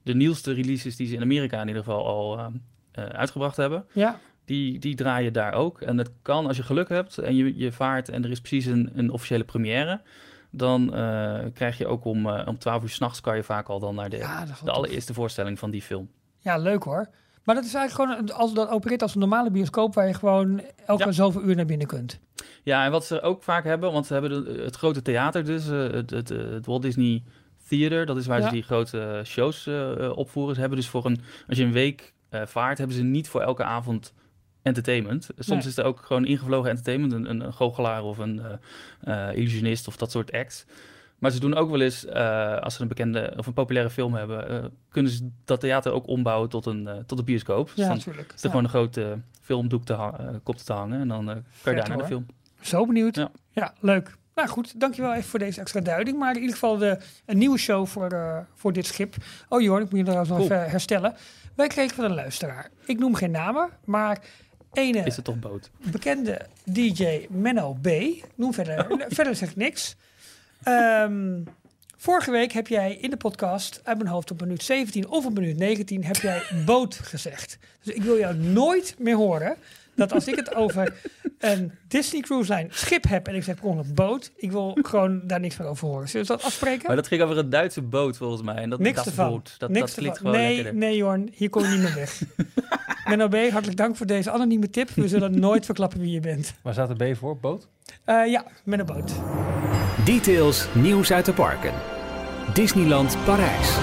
de nieuwste releases die ze in Amerika in ieder geval al eh, eh, uitgebracht hebben. Ja, Die, die draaien daar ook. En het kan als je geluk hebt en je, je vaart en er is precies een, een officiële première. Dan eh, krijg je ook om, eh, om 12 uur s'nachts kan je vaak al dan naar de, ja, de tof. allereerste voorstelling van die film. Ja, leuk hoor. Maar dat is eigenlijk gewoon, als dat opereert als een normale bioscoop... waar je gewoon elke Ja. zoveel uur naar binnen kunt. Ja, en wat ze ook vaak hebben, want ze hebben de- het grote theater dus, eh, het, het, het Walt Disney Theater, dat is waar Ja. ze die grote shows opvoeren. Ze hebben dus voor een, als je een week vaart, hebben ze niet voor elke avond entertainment. Soms Nee. is er ook gewoon ingevlogen entertainment, een, een, een goochelaar of een eh, eh, illusionist of dat soort acts. Maar ze doen ook wel eens, eh, als ze een bekende of een populaire film hebben, kunnen ze dat theater ook ombouwen tot een, tot een bioscoop. Dus Ja, natuurlijk. is er gewoon een grote filmdoek te kop te hangen en dan kan je daar naar de film. Zo benieuwd. Ja. Ja. leuk. Nou goed, dankjewel even voor deze extra duiding. Maar in ieder geval de, een nieuwe show voor, voor dit schip. Oh Jorn, ik moet je trouwens nog Cool. even herstellen. Wij kregen van een luisteraar. Ik noem geen namen, maar ene Is het toch boot? bekende DJ Menno B. Noem verder, Oh. verder zeg ik niks. Ehm, vorige week heb jij in de podcast, uit mijn hoofd op minuut 17 of op minuut 19, heb jij boot gezegd. Dus ik wil jou nooit meer horen dat als ik het over een Disney Cruise Line schip heb en ik zeg gewoon een boot, ik wil gewoon daar niks meer over horen. Zullen we dat afspreken? Maar dat ging over een Duitse boot volgens mij. En dat, Niks dat ervan. boot, dat, Niks dat klinkt ervan. gewoon nee, nee Jorn, hier kom je niet meer weg. Menno B, hartelijk dank voor deze anonieme tip. We zullen nooit verklappen wie je bent. Waar staat de B voor? Boot? Eh, ja, met een boot. Details nieuws uit de parken. Disneyland Parijs.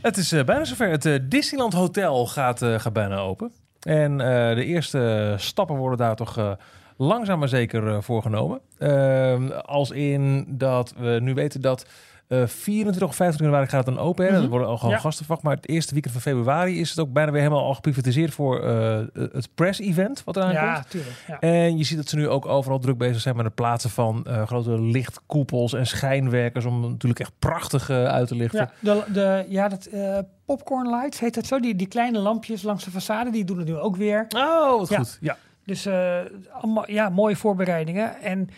Het is eh, bijna zover. Het eh, Disneyland Hotel gaat, gaat bijna open. En eh, de eerste stappen worden daar toch eh, langzaam maar zeker eh, voorgenomen. Ehm, als in dat we nu weten dat eh 24 of 25 januari gaat het dan open. hè. Dat worden al gewoon Ja. gasten verwacht. Maar het eerste weekend van februari is het ook bijna weer helemaal al geprivatiseerd voor eh, het press-event wat eraan Ja, komt. tuurlijk. Ja. En je ziet dat ze nu ook overal druk bezig zijn met het plaatsen van eh, grote lichtkoepels en schijnwerkers. Om natuurlijk echt prachtig eh, uit te lichten. Ja, de, de, ja dat eh, popcorn lights heet dat zo. Die, die kleine lampjes langs de façade, die doen het nu ook weer. Oh, wat Ja. goed. Ja. Dus eh, allemaal ja, mooie voorbereidingen. En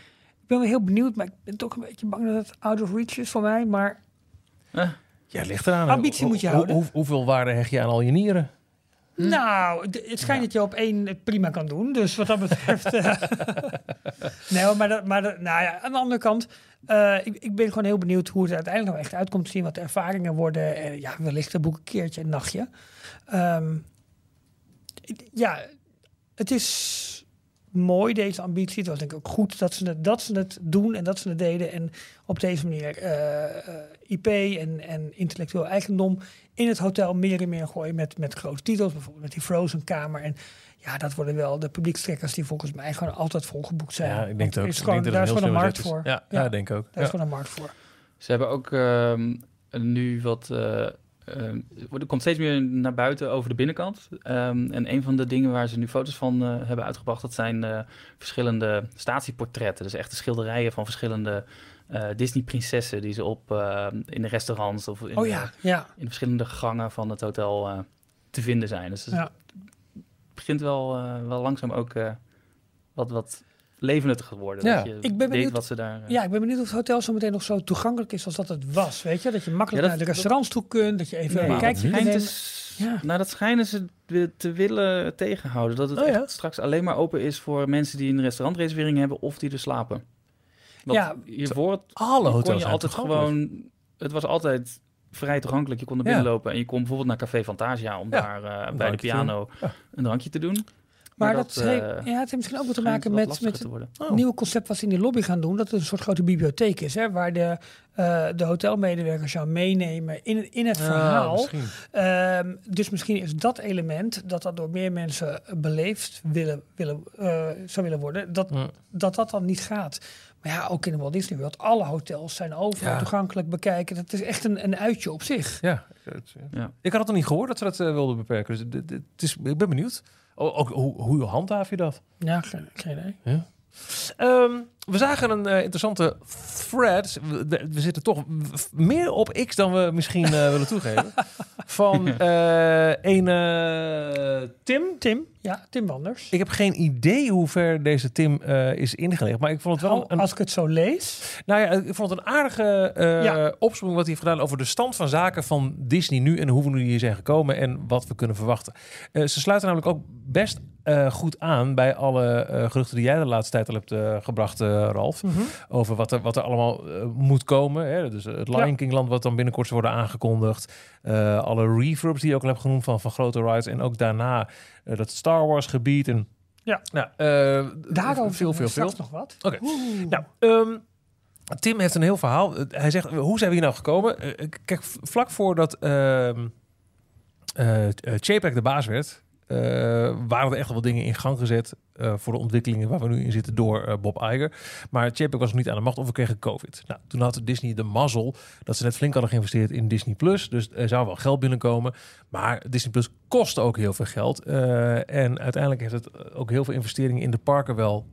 ben wel heel benieuwd, maar ik ben toch een beetje bang dat het out of reach is voor mij. Maar Eh, Ja, ligt eraan. Ambitie moet je houden. hoe- hoeveel waarde hecht je aan al je nieren? nou, d- het schijnt dat je op één het prima kan doen. Dus wat dat betreft... eh, nee, maar, dat, maar dat, nou ja, aan de andere kant... eh, ik, ik ben gewoon heel benieuwd hoe het er uiteindelijk nou echt uitkomt te zien. Wat de ervaringen worden. En ja, wellicht een boek een keertje, een nachtje. Ehm, ja, het is mooi, deze ambitie. Het was denk ik ook goed dat ze het, dat ze het doen en dat ze het deden. En op deze manier eh, eh, IP en, en intellectueel eigendom in het hotel meer en meer gooien met, met grote titels. Bijvoorbeeld met die Frozen Kamer. En ja, dat worden wel de publiekstrekkers die volgens mij gewoon altijd volgeboekt zijn. Ja, ik denk er ook. Is Ik gewoon, denk dat daar is gewoon heel een markt voor. Ja, Ja. ja, denk ik ook. Daar is gewoon een markt voor. Ze hebben ook ehm, nu wat eh, er komt steeds meer naar buiten over de binnenkant. Ehm, en een van de dingen waar ze nu foto's van eh, hebben uitgebracht, dat zijn eh, verschillende statieportretten. Dus echte schilderijen van verschillende eh, Disney-prinsessen die ze op eh, in de restaurants of in, Oh ja, ja. in de verschillende gangen van het hotel eh, te vinden zijn. Dus het begint wel, eh, wel langzaam ook eh, wat, wat levendiger te worden. Ja. Dat je Ik ben weet benieuwd- wat ze daar... eh, Ja, ik ben benieuwd of het hotel zo meteen nog zo toegankelijk is als dat het was. Weet je, dat je makkelijk Ja, dat- naar de restaurants toe kunt, dat je even Nee, nemen. dus, Ja. Nou, dat schijnen ze te willen tegenhouden. Dat het Oh ja? echt straks alleen maar open is voor mensen die een restaurantreservering hebben of die er slapen. Want Ja, hiervoor het- Alle kon hotels je zijn altijd gewoon... Het was altijd vrij toegankelijk. Je kon er Ja. binnenlopen en je kon bijvoorbeeld naar Café Fantasia om Ja, daar eh, bij de piano Ja. een drankje te doen. Maar dat, eh, heeft, ja, het heeft misschien ook wat te maken met, met worden. Oh. het nieuwe concept wat ze in de lobby gaan doen. Dat het een soort grote bibliotheek is, hè, waar de, eh, de hotelmedewerkers jou meenemen in, in het Ja, verhaal. misschien. Ehm, dus misschien is dat element, dat dat door meer mensen beleefd willen, willen, eh, zou willen worden, dat, Ja. dat dat dan niet gaat. Maar ja, ook in de Walt Disney World, alle hotels zijn overal Ja. toegankelijk bekijken. Dat is echt een, een uitje op zich. Ja, het- Ja. ik had het nog niet gehoord dat ze dat eh, wilden beperken. Dus dit- dit- het is, ik ben benieuwd. O- Ook, hoe, hoe handhaaf je dat? Ja, geen, geen idee. Ehm, we zagen een eh, interessante thread. We, zitten toch meer op X dan we misschien eh, willen toegeven. Van eh een Tim. Tim, ja, Tim Wanders. Ik heb geen idee hoe ver deze Tim is ingelegd. Maar ik vond het wel Oh, een, als ik het zo lees. nou ja, ik vond het een aardige Ja. opzomming wat hij heeft gedaan over de stand van zaken van Disney nu en hoe we nu hier zijn gekomen en wat we kunnen verwachten. Ze sluiten namelijk ook best eh, goed aan bij alle eh, geruchten die jij de laatste tijd al hebt eh, gebracht, Ralf. Mhm. Over wat er, wat er allemaal moet komen. Hè? Dus het Lion Ja. King land wat dan binnenkort zou worden aangekondigd. Alle reverbs die je ook al hebt genoemd van, van grote rides. En ook daarna dat Star Wars gebied. En, Ja. Nou, Daarover veel, veel, veel. nog wat. Oké. Nou, ehm, Tim heeft een heel verhaal. Hij zegt, hoe zijn we hier nou gekomen? Kijk, vlak voordat Chapek de baas werd... eh, waren er echt wel wat dingen in gang gezet... eh, voor de ontwikkelingen waar we nu in zitten door eh, Bob Iger. Maar Chapek was nog niet aan de macht of we kregen COVID. Nou, toen had Disney de mazzel dat ze net flink hadden geïnvesteerd in Disney+. Plus. Dus er zou wel geld binnenkomen. Maar Disney Plus kostte ook heel veel geld. En uiteindelijk heeft het ook heel veel investeringen in de parken wel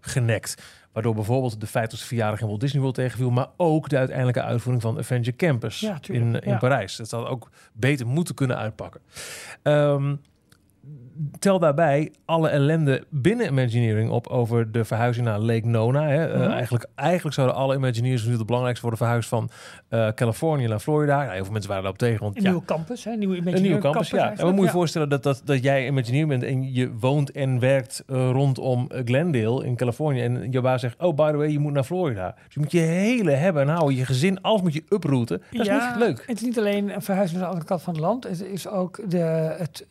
genekt. Waardoor bijvoorbeeld de 50ste verjaardag in Walt Disney World tegenviel. Maar ook de uiteindelijke uitvoering van Avenger Campus Ja, in, in ja. Parijs. Dat had ook beter moeten kunnen uitpakken. Ehm, tel daarbij alle ellende binnen Imagineering op over de verhuizing naar Lake Nona. Hè. Eh, Mhm. eigenlijk, eigenlijk zouden alle Imagineers nu het belangrijkste worden verhuisd van eh, Californië naar Florida. Nou, heel veel mensen waren daarop tegen. Want Een ja, nieuwe campus, hè? Een nieuwe, een nieuwe campus, ja. En we moeten je je voorstellen dat, dat, dat jij Imagineer bent en je woont en werkt eh, rondom Glendale in Californië. En je baas zegt, oh, by the way, je moet naar Florida. Dus je moet je hele hebben en houden, je gezin, alles moet je uprooten. Dat is ja, niet leuk. Het is niet alleen een verhuizing naar de andere kant van het land. Het is ook de, het,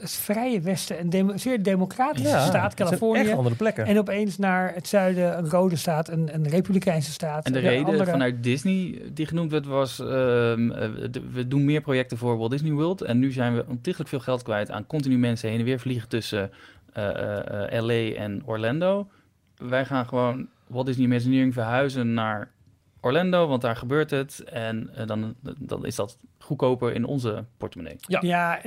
het vrije westen, een demo- zeer democratische Ja, staat, Californië. echt andere plekken. En opeens naar het zuiden, een rode staat, een, een republikeinse staat. En de reden andere- vanuit Disney die genoemd werd was... ehm, eh, we doen meer projecten voor Walt Disney World... en nu zijn we ontiegelijk veel geld kwijt aan continu mensen heen en weer vliegen tussen eh, eh, LA en Orlando. Wij gaan gewoon Walt Disney Imagineering verhuizen naar Orlando, want daar gebeurt het. En dan, dan is dat goedkoper in onze portemonnee. Ja. Ja,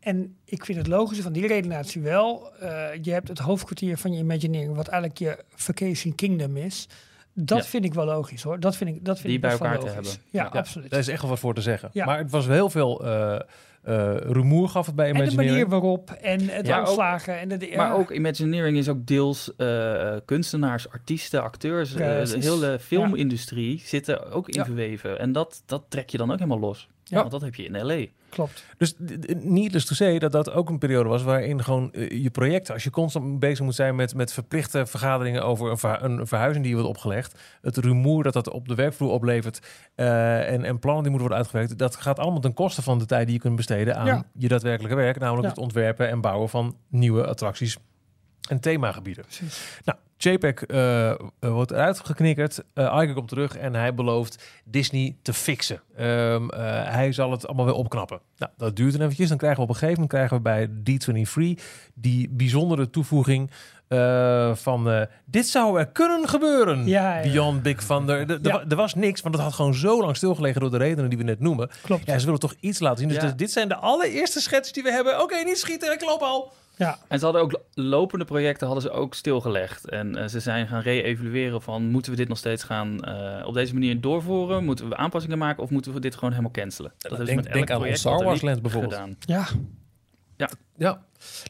en, ik vind het logische van die redenatie wel. eh, je hebt het hoofdkwartier van je Imagineering, wat eigenlijk je Vacation Kingdom is. Dat Ja. vind ik wel logisch hoor. Dat vind ik, dat vind Die ik bij best wel elkaar te logisch. hebben. Ja, Ja. absoluut. Daar is echt wel wat voor te zeggen. Ja. Maar het was heel veel eh eh, rumoer gaf het bij en de Imagineering. manier waarop en het Ja, ook- en de, de- Maar ook Imagineering is ook deels eh, kunstenaars, artiesten, acteurs. eh, de hele filmindustrie zit er ook in Ja. verweven. En dat, dat trek je dan ook helemaal los. Ja. Want dat heb je in L.A. klopt. Dus d- d- needless to say dat dat ook een periode was waarin gewoon je projecten, als je constant bezig moet zijn met, met verplichte vergaderingen over een, ver- een verhuizing die je wordt opgelegd, het rumoer dat dat op de werkvloer oplevert eh, en, en plannen die moeten worden uitgewerkt, dat gaat allemaal ten koste van de tijd die je kunt besteden aan Ja. je daadwerkelijke werk, namelijk Ja. het ontwerpen en bouwen van nieuwe attracties en themagebieden. Precies. Nou, JPEG eh, eh, wordt eruit geknikkerd. eh Iger komt terug en hij belooft Disney te fixen. Ehm, eh, hij zal het allemaal weer opknappen. Nou, dat duurt dan eventjes. Dan krijgen we op een gegeven moment krijgen we bij D23 die bijzondere toevoeging eh, van eh, dit zou er kunnen gebeuren. Ja, ja. Beyond Big Thunder. Er- Ja. was niks, want het had gewoon zo lang stilgelegen door de redenen die we net noemen. Klopt. Ja, ze willen toch iets laten zien. Dus Ja. dit- dit zijn de allereerste schetsen die we hebben. Oké, niet schieten, ik loop al. Ja. En ze hadden ook lo- lopende projecten hadden ze ook stilgelegd. En eh, ze zijn gaan re-evalueren van moeten we dit nog steeds gaan eh, op deze manier doorvoeren? Moeten we aanpassingen maken of moeten we dit gewoon helemaal cancelen? Dat hebben ze denk- met denk elk aan project Star Wars Land bijvoorbeeld. Gedaan. Ja. Ja,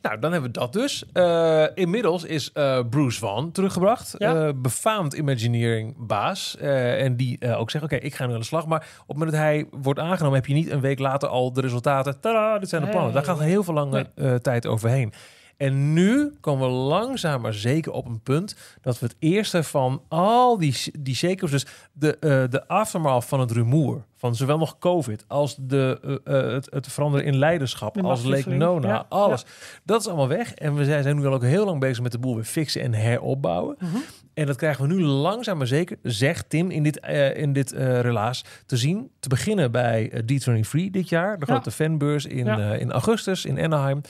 nou dan hebben we dat dus. Eh, inmiddels is eh, Bruce Van teruggebracht. Ja. Eh, befaamd Imagineering baas. En die ook zegt, oké, ik ga nu aan de slag. Maar op het moment dat hij wordt aangenomen... heb je niet een week later al de resultaten. Tada, dit zijn de plannen. Daar gaat heel veel lange tijd overheen. En nu komen we langzaam maar zeker op een punt... dat we het eerste van al die, die shakers... dus de, eh, de aftermath van het rumoer... van zowel nog COVID als de, eh, eh, het, het veranderen in leiderschap... De als Lake machtswisseling. Nona, Ja, alles. Dat is allemaal weg. En we zijn, zijn nu al ook heel lang bezig met de boel weer fixen en heropbouwen. Mhm. En dat krijgen we nu langzaam maar zeker, zegt Tim in dit, eh, in dit relaas, te zien. Te beginnen bij eh, D23 dit jaar, de Ja. grote fanbeurs in, in augustus in Anaheim.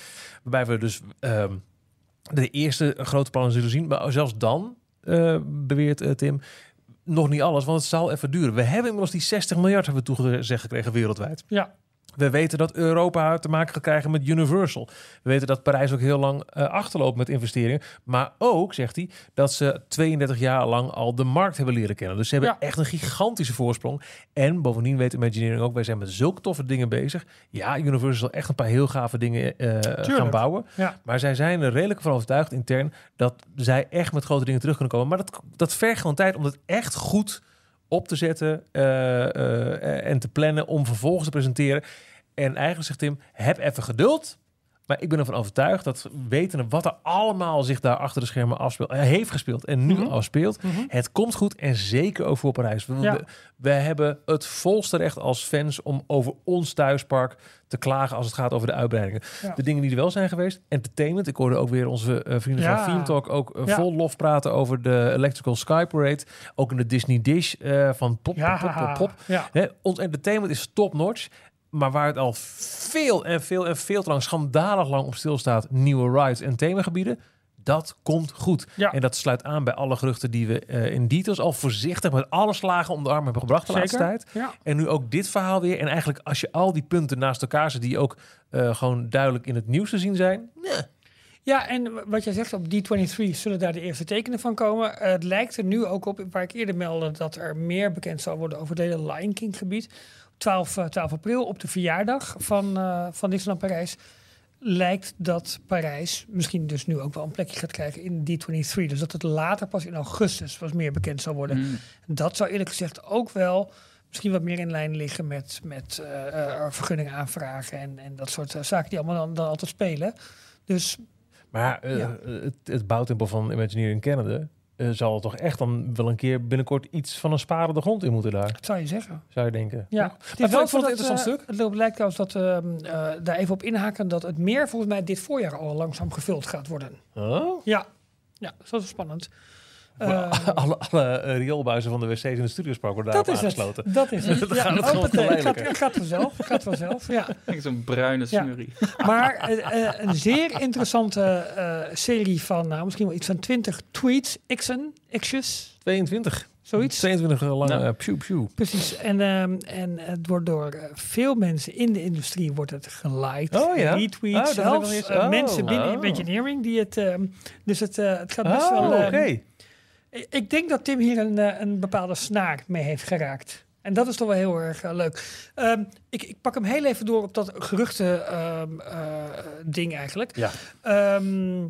Waarbij we dus ehm, de eerste grote plannen zullen zien. Maar zelfs dan, beweert Tim, nog niet alles, want het zal even duren. We hebben inmiddels die 60 miljard hebben we toegezegd gekregen wereldwijd. Ja. We weten dat Europa te maken gaat krijgen met Universal. We weten dat Parijs ook heel lang eh, achterloopt met investeringen. Maar ook, zegt hij, dat ze 32 jaar lang al de markt hebben leren kennen. Dus ze hebben Ja. echt een gigantische voorsprong. En bovendien weet Imagineering ook, wij zijn met zulke toffe dingen bezig. Ja, Universal zal echt een paar heel gave dingen eh, gaan bouwen. Ja. Maar zij zijn er redelijk van overtuigd intern dat zij echt met grote dingen terug kunnen komen. Maar dat, dat vergt gewoon tijd om het echt goed op te zetten eh, eh, en te plannen om vervolgens te presenteren. En eigenlijk zegt Tim, heb even geduld. Maar ik ben ervan overtuigd dat wetende wat er allemaal zich daar achter de schermen afspeelt, eh, heeft gespeeld en nu Mhm. al speelt, Mhm. het komt goed en zeker ook voor Parijs. Ja. we, we hebben het volste recht als fans om over ons thuispark te klagen als het gaat over de uitbreidingen. Ja. De dingen die er wel zijn geweest, entertainment. Ik hoorde ook weer onze eh, vrienden Ja. van Talk ook eh, Ja. vol lof praten over de Electrical Sky Parade. Ook in de Disney Dish eh, van pop, pop, pop, pop. Hè, ons entertainment is top-notch. Maar waar het al veel en veel en veel te lang, schandalig lang op stilstaat, nieuwe rides en themagebieden, dat komt goed. Ja. En dat sluit aan bij alle geruchten die we eh, in details al voorzichtig met alle slagen om de arm hebben gebracht de laatste tijd. Ja. En nu ook dit verhaal weer. En eigenlijk als je al die punten naast elkaar zet, die ook eh, gewoon duidelijk in het nieuws te zien zijn. nee. Ja, en wat jij zegt, op D23 zullen daar de eerste tekenen van komen. Eh, het lijkt er nu ook op, waar ik eerder meldde, dat er meer bekend zal worden over het hele Lion King gebied. 12, eh, 12 april, op de verjaardag van, van Disneyland Parijs, lijkt dat Parijs misschien dus nu ook wel een plekje gaat krijgen in D23. Dus dat het later pas in augustus wat meer bekend zal worden. Mm. Dat zou eerlijk gezegd ook wel misschien wat meer in lijn liggen met, met eh, vergunningen aanvragen en, en dat soort eh, zaken die allemaal dan, dan altijd spelen. Dus Maar eh, Ja. het, het bouwtempel van Imagineering Canada eh, zal toch echt dan wel een keer binnenkort iets van een sparen de grond in moeten daar, dat zou je zeggen. zou je denken. Ja, het Maar is wel ik vond het interessant eh, stuk. Het lijkt trouwens dat eh, eh, daar even op inhaken dat het meer volgens mij dit voorjaar al langzaam gevuld gaat worden. Oh? Ja, ja dat is spannend. Eh, alle alle eh, rioolbuizen van de wc's in de studiospark worden dat daarop het. aangesloten. Dat is het. Ja, gaat het gewoon het, eh, geleidelijker. gaat, gaat vanzelf. Gaat vanzelf. Ja. Zo'n bruine Ja. smurrie. Maar eh, eh, een zeer interessante eh, serie van nou, misschien wel iets van 20 tweets, x'en, x'jes, 22. zoiets. 22 lange eh, pew pew. Precies. En, ehm, en het wordt door eh, veel mensen in de industrie wordt het geliked. Oh ja? Retweets. Oh, dat zelfs eh, oh. mensen binnen Oh. Imagineering die het... ehm, dus het, eh, het gaat best Oh, wel... oké. ehm, ik- denk dat Tim hier een, eh, een bepaalde snaar mee heeft geraakt. En dat is toch wel heel erg eh, leuk. Ehm, ik, ik pak hem heel even door op dat geruchten ehm, eh, ding eigenlijk. Ja. Ehm,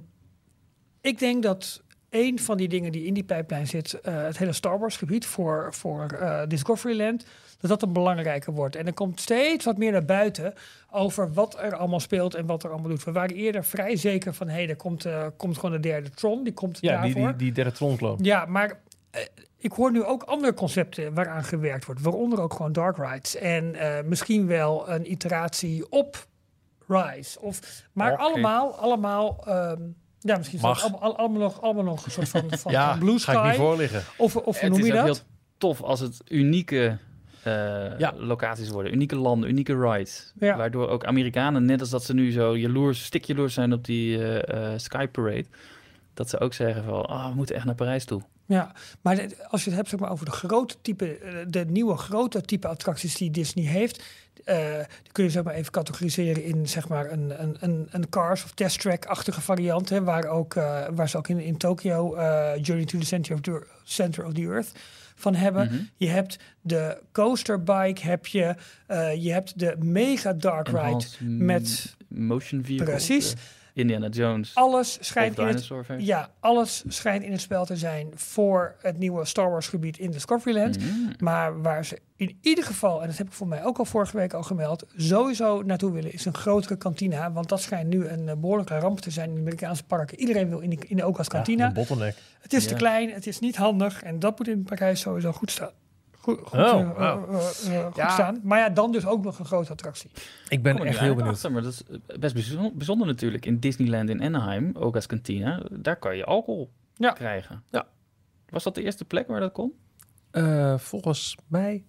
ik denk dat een van die dingen die in die pijplijn zit, het hele Star Wars gebied voor, voor Discoveryland, dat dat een belangrijker wordt. En er komt steeds wat meer naar buiten over wat er allemaal speelt en wat er allemaal doet. We waren eerder vrij zeker van, hé, hey, er komt, eh, komt gewoon de derde Tron, die komt Ja, die, daarvoor. die, die derde tronkloon. Ja, maar eh, ik hoor nu ook andere concepten waaraan gewerkt wordt. Waaronder ook gewoon dark rides. En eh, misschien wel een iteratie op Rise. Of, maar allemaal, allemaal... ehm, ja, misschien is het Mag. allemaal, allemaal, nog, allemaal nog een soort van, van, Ja, van Blue ga ik niet Sky. voor liggen. Of, of hoe Het noem is je dat? heel tof als het unieke eh, Ja. locaties worden. Unieke landen, unieke rides. Ja. Waardoor ook Amerikanen, net als dat ze nu zo jaloers, stik jaloers zijn op die eh, eh, Sky Parade. dat ze ook zeggen van, ah, we moeten echt naar Parijs toe. Ja, maar als je het hebt zeg maar, over de grote type, de nieuwe grote type attracties die Disney heeft, die kun je zeg maar even categoriseren in zeg maar een, een, een, een Cars of Test Track-achtige variant, hè, waar, ook, waar ze ook in, in Tokyo Journey to the Center of the, Center of the Earth van hebben. Mhm. Je hebt de coaster bike, heb je, eh, je hebt de mega dark ride Enhanced met motion vehicle. precies eh, Indiana Jones. alles schijnt in het ja, alles schijnt in het spel te zijn voor het nieuwe Star Wars gebied in Discoveryland. Mhm. Maar waar ze in ieder geval, en dat heb ik voor mij ook al vorige week al gemeld, sowieso naartoe willen, is een grotere kantina. Want dat schijnt nu een eh, behoorlijke ramp te zijn in de Amerikaanse parken. Iedereen wil in de, in de ook als kantina. een bottleneck. het is te klein, het is niet handig en dat moet in Parijs sowieso goed staan. Goed, goed, Oh, eh, eh, eh, goed Ja. staan. Maar ja, dan dus ook nog een grote attractie. Ik ben Kom echt heel benieuwd. achter, maar dat is best bijzonder, bijzonder natuurlijk. In Disneyland in Anaheim, ook als kantina, daar kan je alcohol Ja. krijgen. Ja. Was dat de eerste plek waar dat kon? Eh, volgens mij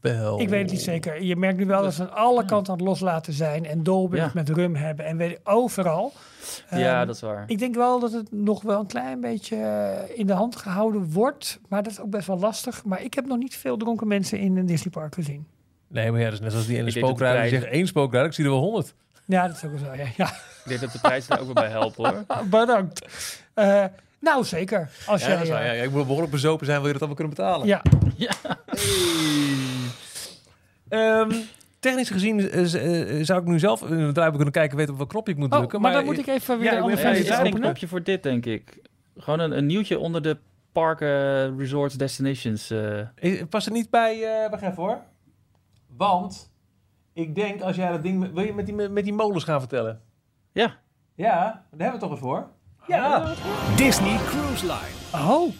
wel. Ik weet het niet zeker. Je merkt nu wel dat ze aan alle Ja. kanten aan het loslaten zijn en dolben Ja. met rum hebben en weet overal. ja, Ehm, dat is waar. Ik denk wel dat het nog wel een klein beetje eh, in de hand gehouden wordt. Maar dat is ook best wel lastig. Maar ik heb nog niet veel dronken mensen in een Disneypark gezien. Nee, maar ja, dat is net zoals die ene spookrijder. Die prijs- zegt één spookrijder, ik zie er wel honderd. Ja, dat is ook wel zo. Ja, ja. Ik denk dat de prijzen er ook wel bij helpen hoor. bedankt. Eh, nou, zeker. Als Ja, jij, dat is waar. eh, Ja, ik moet behoorlijk bezopen zijn, wil je dat allemaal kunnen betalen. ja. Ehm, technisch gezien eh, eh, zou ik nu zelf in het draaiboek kunnen kijken weten op welk knopje ik moet Oh, drukken. maar dan moet ik even weer Ja, een andere is een knopje voor dit, denk ik. Gewoon een, een nieuwtje onder de parken, resorts, destinations. eh. Eh, Past er niet bij... eh wacht even hoor. Want ik denk als jij dat ding... Wil je met die, met die molens gaan vertellen? Ja, Ja, daar hebben we toch eens voor. Ja. Disney Cruise Line. Oh,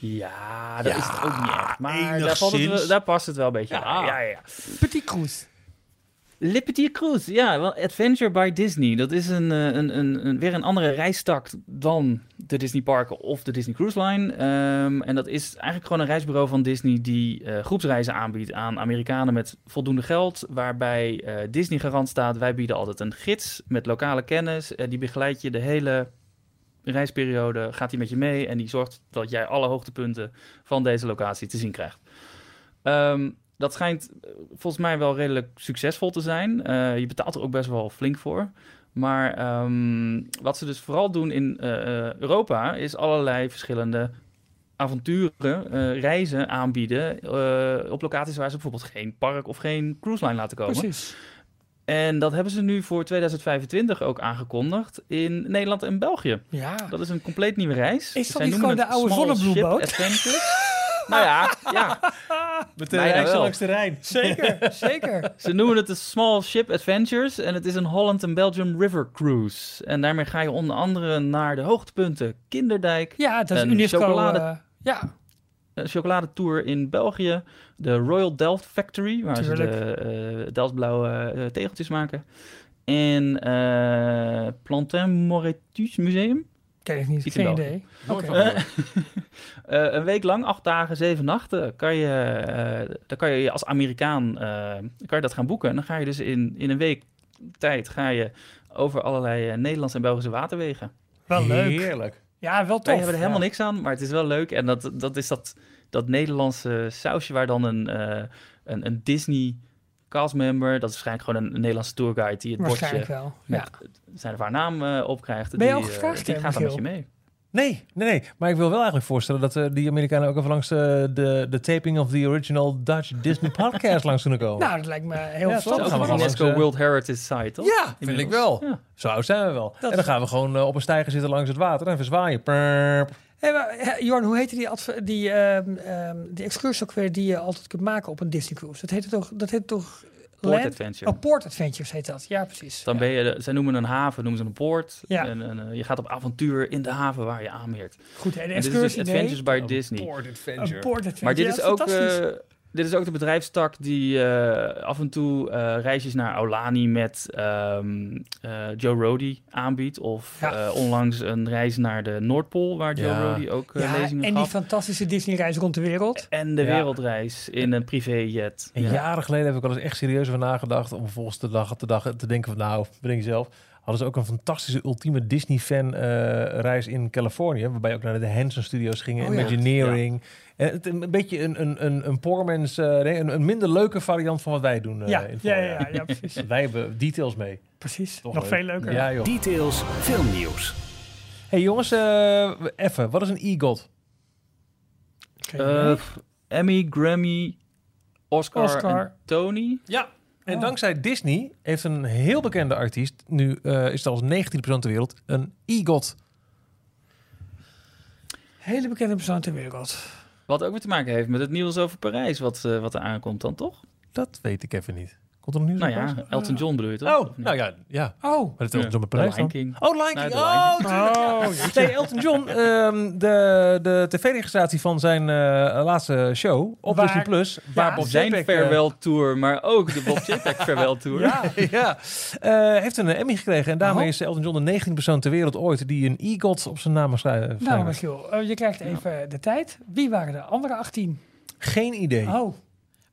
ja dat is het ook niet echt. Maar daar, enigszins. valt het, wel- daar past het wel een beetje Ja. Ja, ja. Petit Cruise. Le Petit Cruise, ja, wel Adventure by Disney. Dat is een, eh, een, een, een, weer een andere reistak dan de Disney Parken of de Disney Cruise Line. Ehm, en dat is eigenlijk gewoon een reisbureau van Disney die eh, groepsreizen aanbiedt aan Amerikanen met voldoende geld. Waarbij eh, Disney garant staat, wij bieden altijd een gids met lokale kennis. Die begeleidt je de hele reisperiode, gaat hij met je mee en die zorgt dat jij alle hoogtepunten van deze locatie te zien krijgt. Ehm, dat schijnt eh, volgens mij wel redelijk succesvol te zijn. Eh, je betaalt er ook best wel flink voor. Maar ehm, wat ze dus vooral doen in eh, Europa is allerlei verschillende avonturen, eh, reizen aanbieden op locaties waar ze bijvoorbeeld geen park of geen cruise line laten komen. Precies. En dat hebben ze nu voor 2025 ook aangekondigd in Nederland en België. Ja. Dat is een compleet nieuwe reis. Is dat Zij niet noemen gewoon de het oude Small Zonnebloemboot? Ship Adventure. nou ja, ja, Met de reis wel. langs de Rijn. Zeker, zeker. Ze noemen het de Small Ship Adventures en het is een Holland en Belgium River Cruise. En daarmee ga je onder andere naar de hoogtepunten Kinderdijk, Ja, dat is Een UNESCO. chocolade- eh, ja, chocoladetour in België, de Royal Delft Factory, waar ze de eh Delftblauwe eh, tegeltjes maken. En eh Plantin Moretus Museum. ken ik niet. Iets Geen idee. Een week lang, acht dagen, zeven nachten, kan je, eh, dan kan je als Amerikaan eh, kan je dat gaan boeken. En dan ga je dus in, in een week tijd ga je over allerlei Nederlandse en Belgische waterwegen. Wel leuk. Heerlijk. Ja, wel Wij tof. hebben er helemaal ja. niks aan, maar het is wel leuk. En dat, dat is dat, dat Nederlandse sausje waar dan een, eh, een, een Disney castmember, dat is waarschijnlijk gewoon een, een Nederlandse tourguide die het Waarschijnlijk bordje wel. met Ja. zijn of haar naam eh, opkrijgt. Ben je die, al eh, gevraagd, Die hè, gaat dan met je mee. Nee, nee, nee. Maar ik wil wel eigenlijk voorstellen dat eh, die Amerikanen ook even langs eh, de, de taping of the original Dutch Disney podcast langs kunnen komen. Nou, dat lijkt me heel Ja, Dat verstandig. ook we een gewoon UNESCO eh, World Heritage Site, toch? ja, vind ik wel. Ja. Zo oud zijn we wel. Dat en dan gaan we gewoon op een steiger zitten langs het water en verzwaaien. Prrrp. Hey, maar, Jorn, hoe heette die, die, ehm, ehm, die excursie ook weer die je altijd kunt maken op een Disney cruise? Dat heette toch, dat heet toch Port Land- Adventure. Oh, Port Adventures heet dat. Ja, precies. Dan ja. ben je, zij noemen een haven, noemen ze een poort. Ja. En, en, eh, je gaat op avontuur in de haven waar je aanmeert. Goed, hè, de En dit is dus Adventures by Een Disney. Port Een Adventure. Port Adventure. Maar dit Ja, is, ook, fantastisch. eh, dit is ook de bedrijfstak die eh, af en toe eh, reisjes naar Aulani met ehm, eh, Joe Rody aanbiedt. Of Ja. eh, onlangs een reis naar de Noordpool, waar Joe Ja. Rody ook ja, lezingen en die fantastische Disney-reis rond de wereld. En de Ja. wereldreis in een privéjet. En Ja. jaren geleden heb ik wel eens echt serieus over nagedacht om volgens de dag te, dag te denken van nou, bedenk jezelf. Hadden ze ook een fantastische ultieme Disney-fan eh, reis in Californië. Waarbij ook naar de Hanson Studios gingen, Oh ja. Imagineering. En het, een beetje een, een, een, een poor man's, eh, nee, een, een minder leuke variant van wat wij doen. eh, ja, in ja, ja, ja, ja, precies. Wij hebben details mee. precies. Toch Nog leuk. veel leuker. Ja, joh. Details filmnieuws. hey, jongens, eh, even. Wat is een EGOT? Eh, Emmy, Grammy, Oscar, Oscar. en Tony. Ja. En Oh. dankzij Disney heeft een heel bekende artiest, nu eh, is het als 19 persoon ter wereld, een EGOT. Hele bekende persoon ter wereld. Wat ook weer te maken heeft met het nieuws over Parijs, wat, eh, wat er aankomt dan, toch? Dat weet ik even niet. Komt er nog nieuws Nou ja? Elton John bedoel je toch? Oh, nou ja, ja. Oh. Maar het Elton John dan? King. Oh, Lion King. Lion Oh, King. tuurlijk. Nee, Elton John, ehm, de, de tv-registratie van zijn eh, laatste show op Waar- Disney Plus, waar Bob Zijn eh, farewell tour, maar ook de Bob Chapek farewell tour. Ja. ja, eh, heeft een Emmy gekregen en daarmee Oh. is Elton John de 19 persoon ter wereld ooit die een EGOT op zijn naam mag schrijven. Nou, Michiel, eh, je krijgt even de tijd. Wie waren de andere 18? Geen idee. Oh.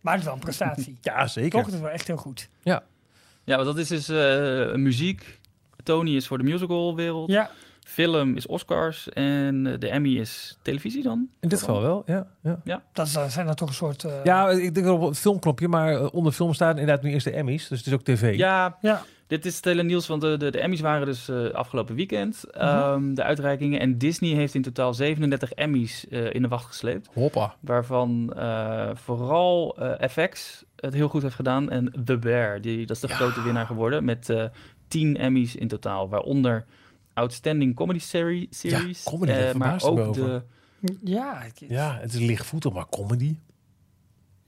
Maar het is wel een prestatie. Ja, zeker. Toch, het is wel echt heel goed. Ja, want dat is dus eh, muziek. Tony is voor de musicalwereld. Ja, Film is Oscars. En eh, de Emmy is televisie dan. In dit geval wel, ja. Ja, dat is, dan- zijn dat toch een soort... eh, ja ik denk op het filmknopje, maar eh, onder film staan inderdaad nu eerst de Emmys, dus het is ook tv. Ja, Ja. Dit is het hele nieuws, want de, de, de Emmys waren dus eh, afgelopen weekend. Mhm. ehm, de uitreikingen. En Disney heeft in totaal 37 Emmys eh, in de wacht gesleept. Hoppa. Waarvan eh, vooral eh, FX het heel goed heeft gedaan. En The Bear, die, dat is de Ja. grote winnaar geworden. Met eh 10 Emmys in totaal. Waaronder Outstanding Comedy Seri- Series. comedy, eh, daar maar ook over. de... Ja, het, Ja, het is lichtvoetig, maar comedy.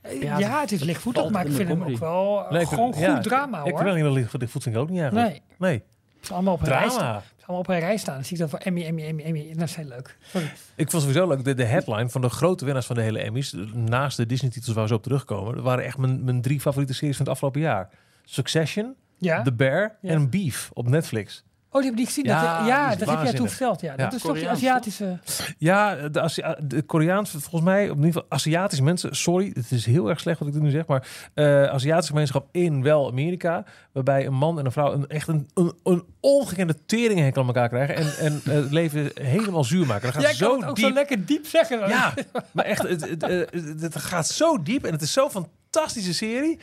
Eh, Ja, ja, het is lichtvoetig, maar ik vind hem ook wel eh, Nee, ik vind- gewoon ja, goed drama, Ik hoor. wil niet dat lichtvoetig vind ik ook niet eigenlijk. Nee, Nee. het is allemaal op een rij staan. Drama. Het is allemaal op een rij staan. Dan zie ik dat voor Emmy, Emmy, Emmy, Emmy. En dat is heel leuk. Sorry. Ik vond sowieso leuk, de, de headline van de grote winnaars van de hele Emmys, naast de Disney-titels waar ze op terugkomen, dat waren echt mijn, mijn drie favoriete series van het afgelopen jaar. Succession, Ja? The Bear Ja. en Beef op Netflix. Oh, die heb ik niet gezien. Ja, dat, ja, dat heb jij toen verteld. Ja. Ja. Dat is toch die Aziatische... Ja, de, Azi de Koreaans, volgens mij, op ieder geval Aziatische mensen, sorry, het is heel erg slecht wat ik dit nu zeg, maar eh, Aziatische gemeenschap in wel Amerika, waarbij een man en een vrouw een, echt een, een, een ongekende teringhekel aan elkaar krijgen en, en eh, het leven helemaal zuur maken. Dat gaat Jij zo kan het ook diep. zo lekker diep zeggen. Ja, maar echt, het, het, het, het- het gaat zo diep en het is zo'n fantastische serie.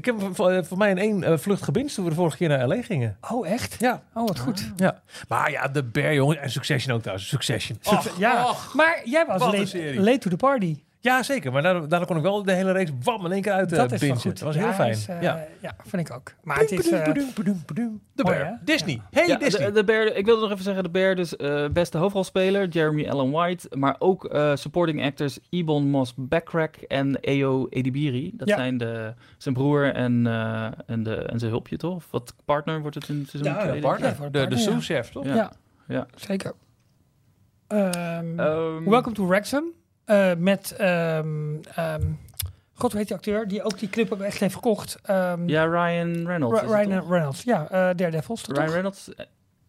Ik heb voor, voor mij in één eh, vlucht gebinged toen we de vorige keer naar LA gingen. Oh, echt? Ja, Oh, wat goed. ja. Maar ja, de Bear, jongen. En Succession ook trouwens. Succession. Succes- ja, och. maar jij was late, late to the party. Ja, zeker. Maar daardoor, daardoor kon ik wel de hele race wam in één keer uit eh, dat is wel goed. Dat was Ja, heel fijn. is, eh, ja. ja, vind ik ook. Maar het is... eh. De Bear. Disney. Hey, Ja, Disney. de, de Bear, ik wilde nog even zeggen, de Bear dus eh, beste hoofdrolspeler, Jeremy Allen White, maar ook eh, supporting actors Ibon Moss Backrack en Eo Edibiri. Dat Ja. zijn de, zijn broer en, eh, en, de, en zijn hulpje, toch? Wat partner wordt het in seizoen ja, partner. De de de partner, ja. sous-chef, toch? Ja. ja. Ja. zeker. Ehm, Ehm, Welcome to Wrexham. Eh, met... ehm, ehm, God, heet die acteur? Die ook die clip ook echt heeft verkocht. Ehm, Ja, Ryan Reynolds. Ryan? Reynolds. Ja, eh dat, Ryan toch? Reynolds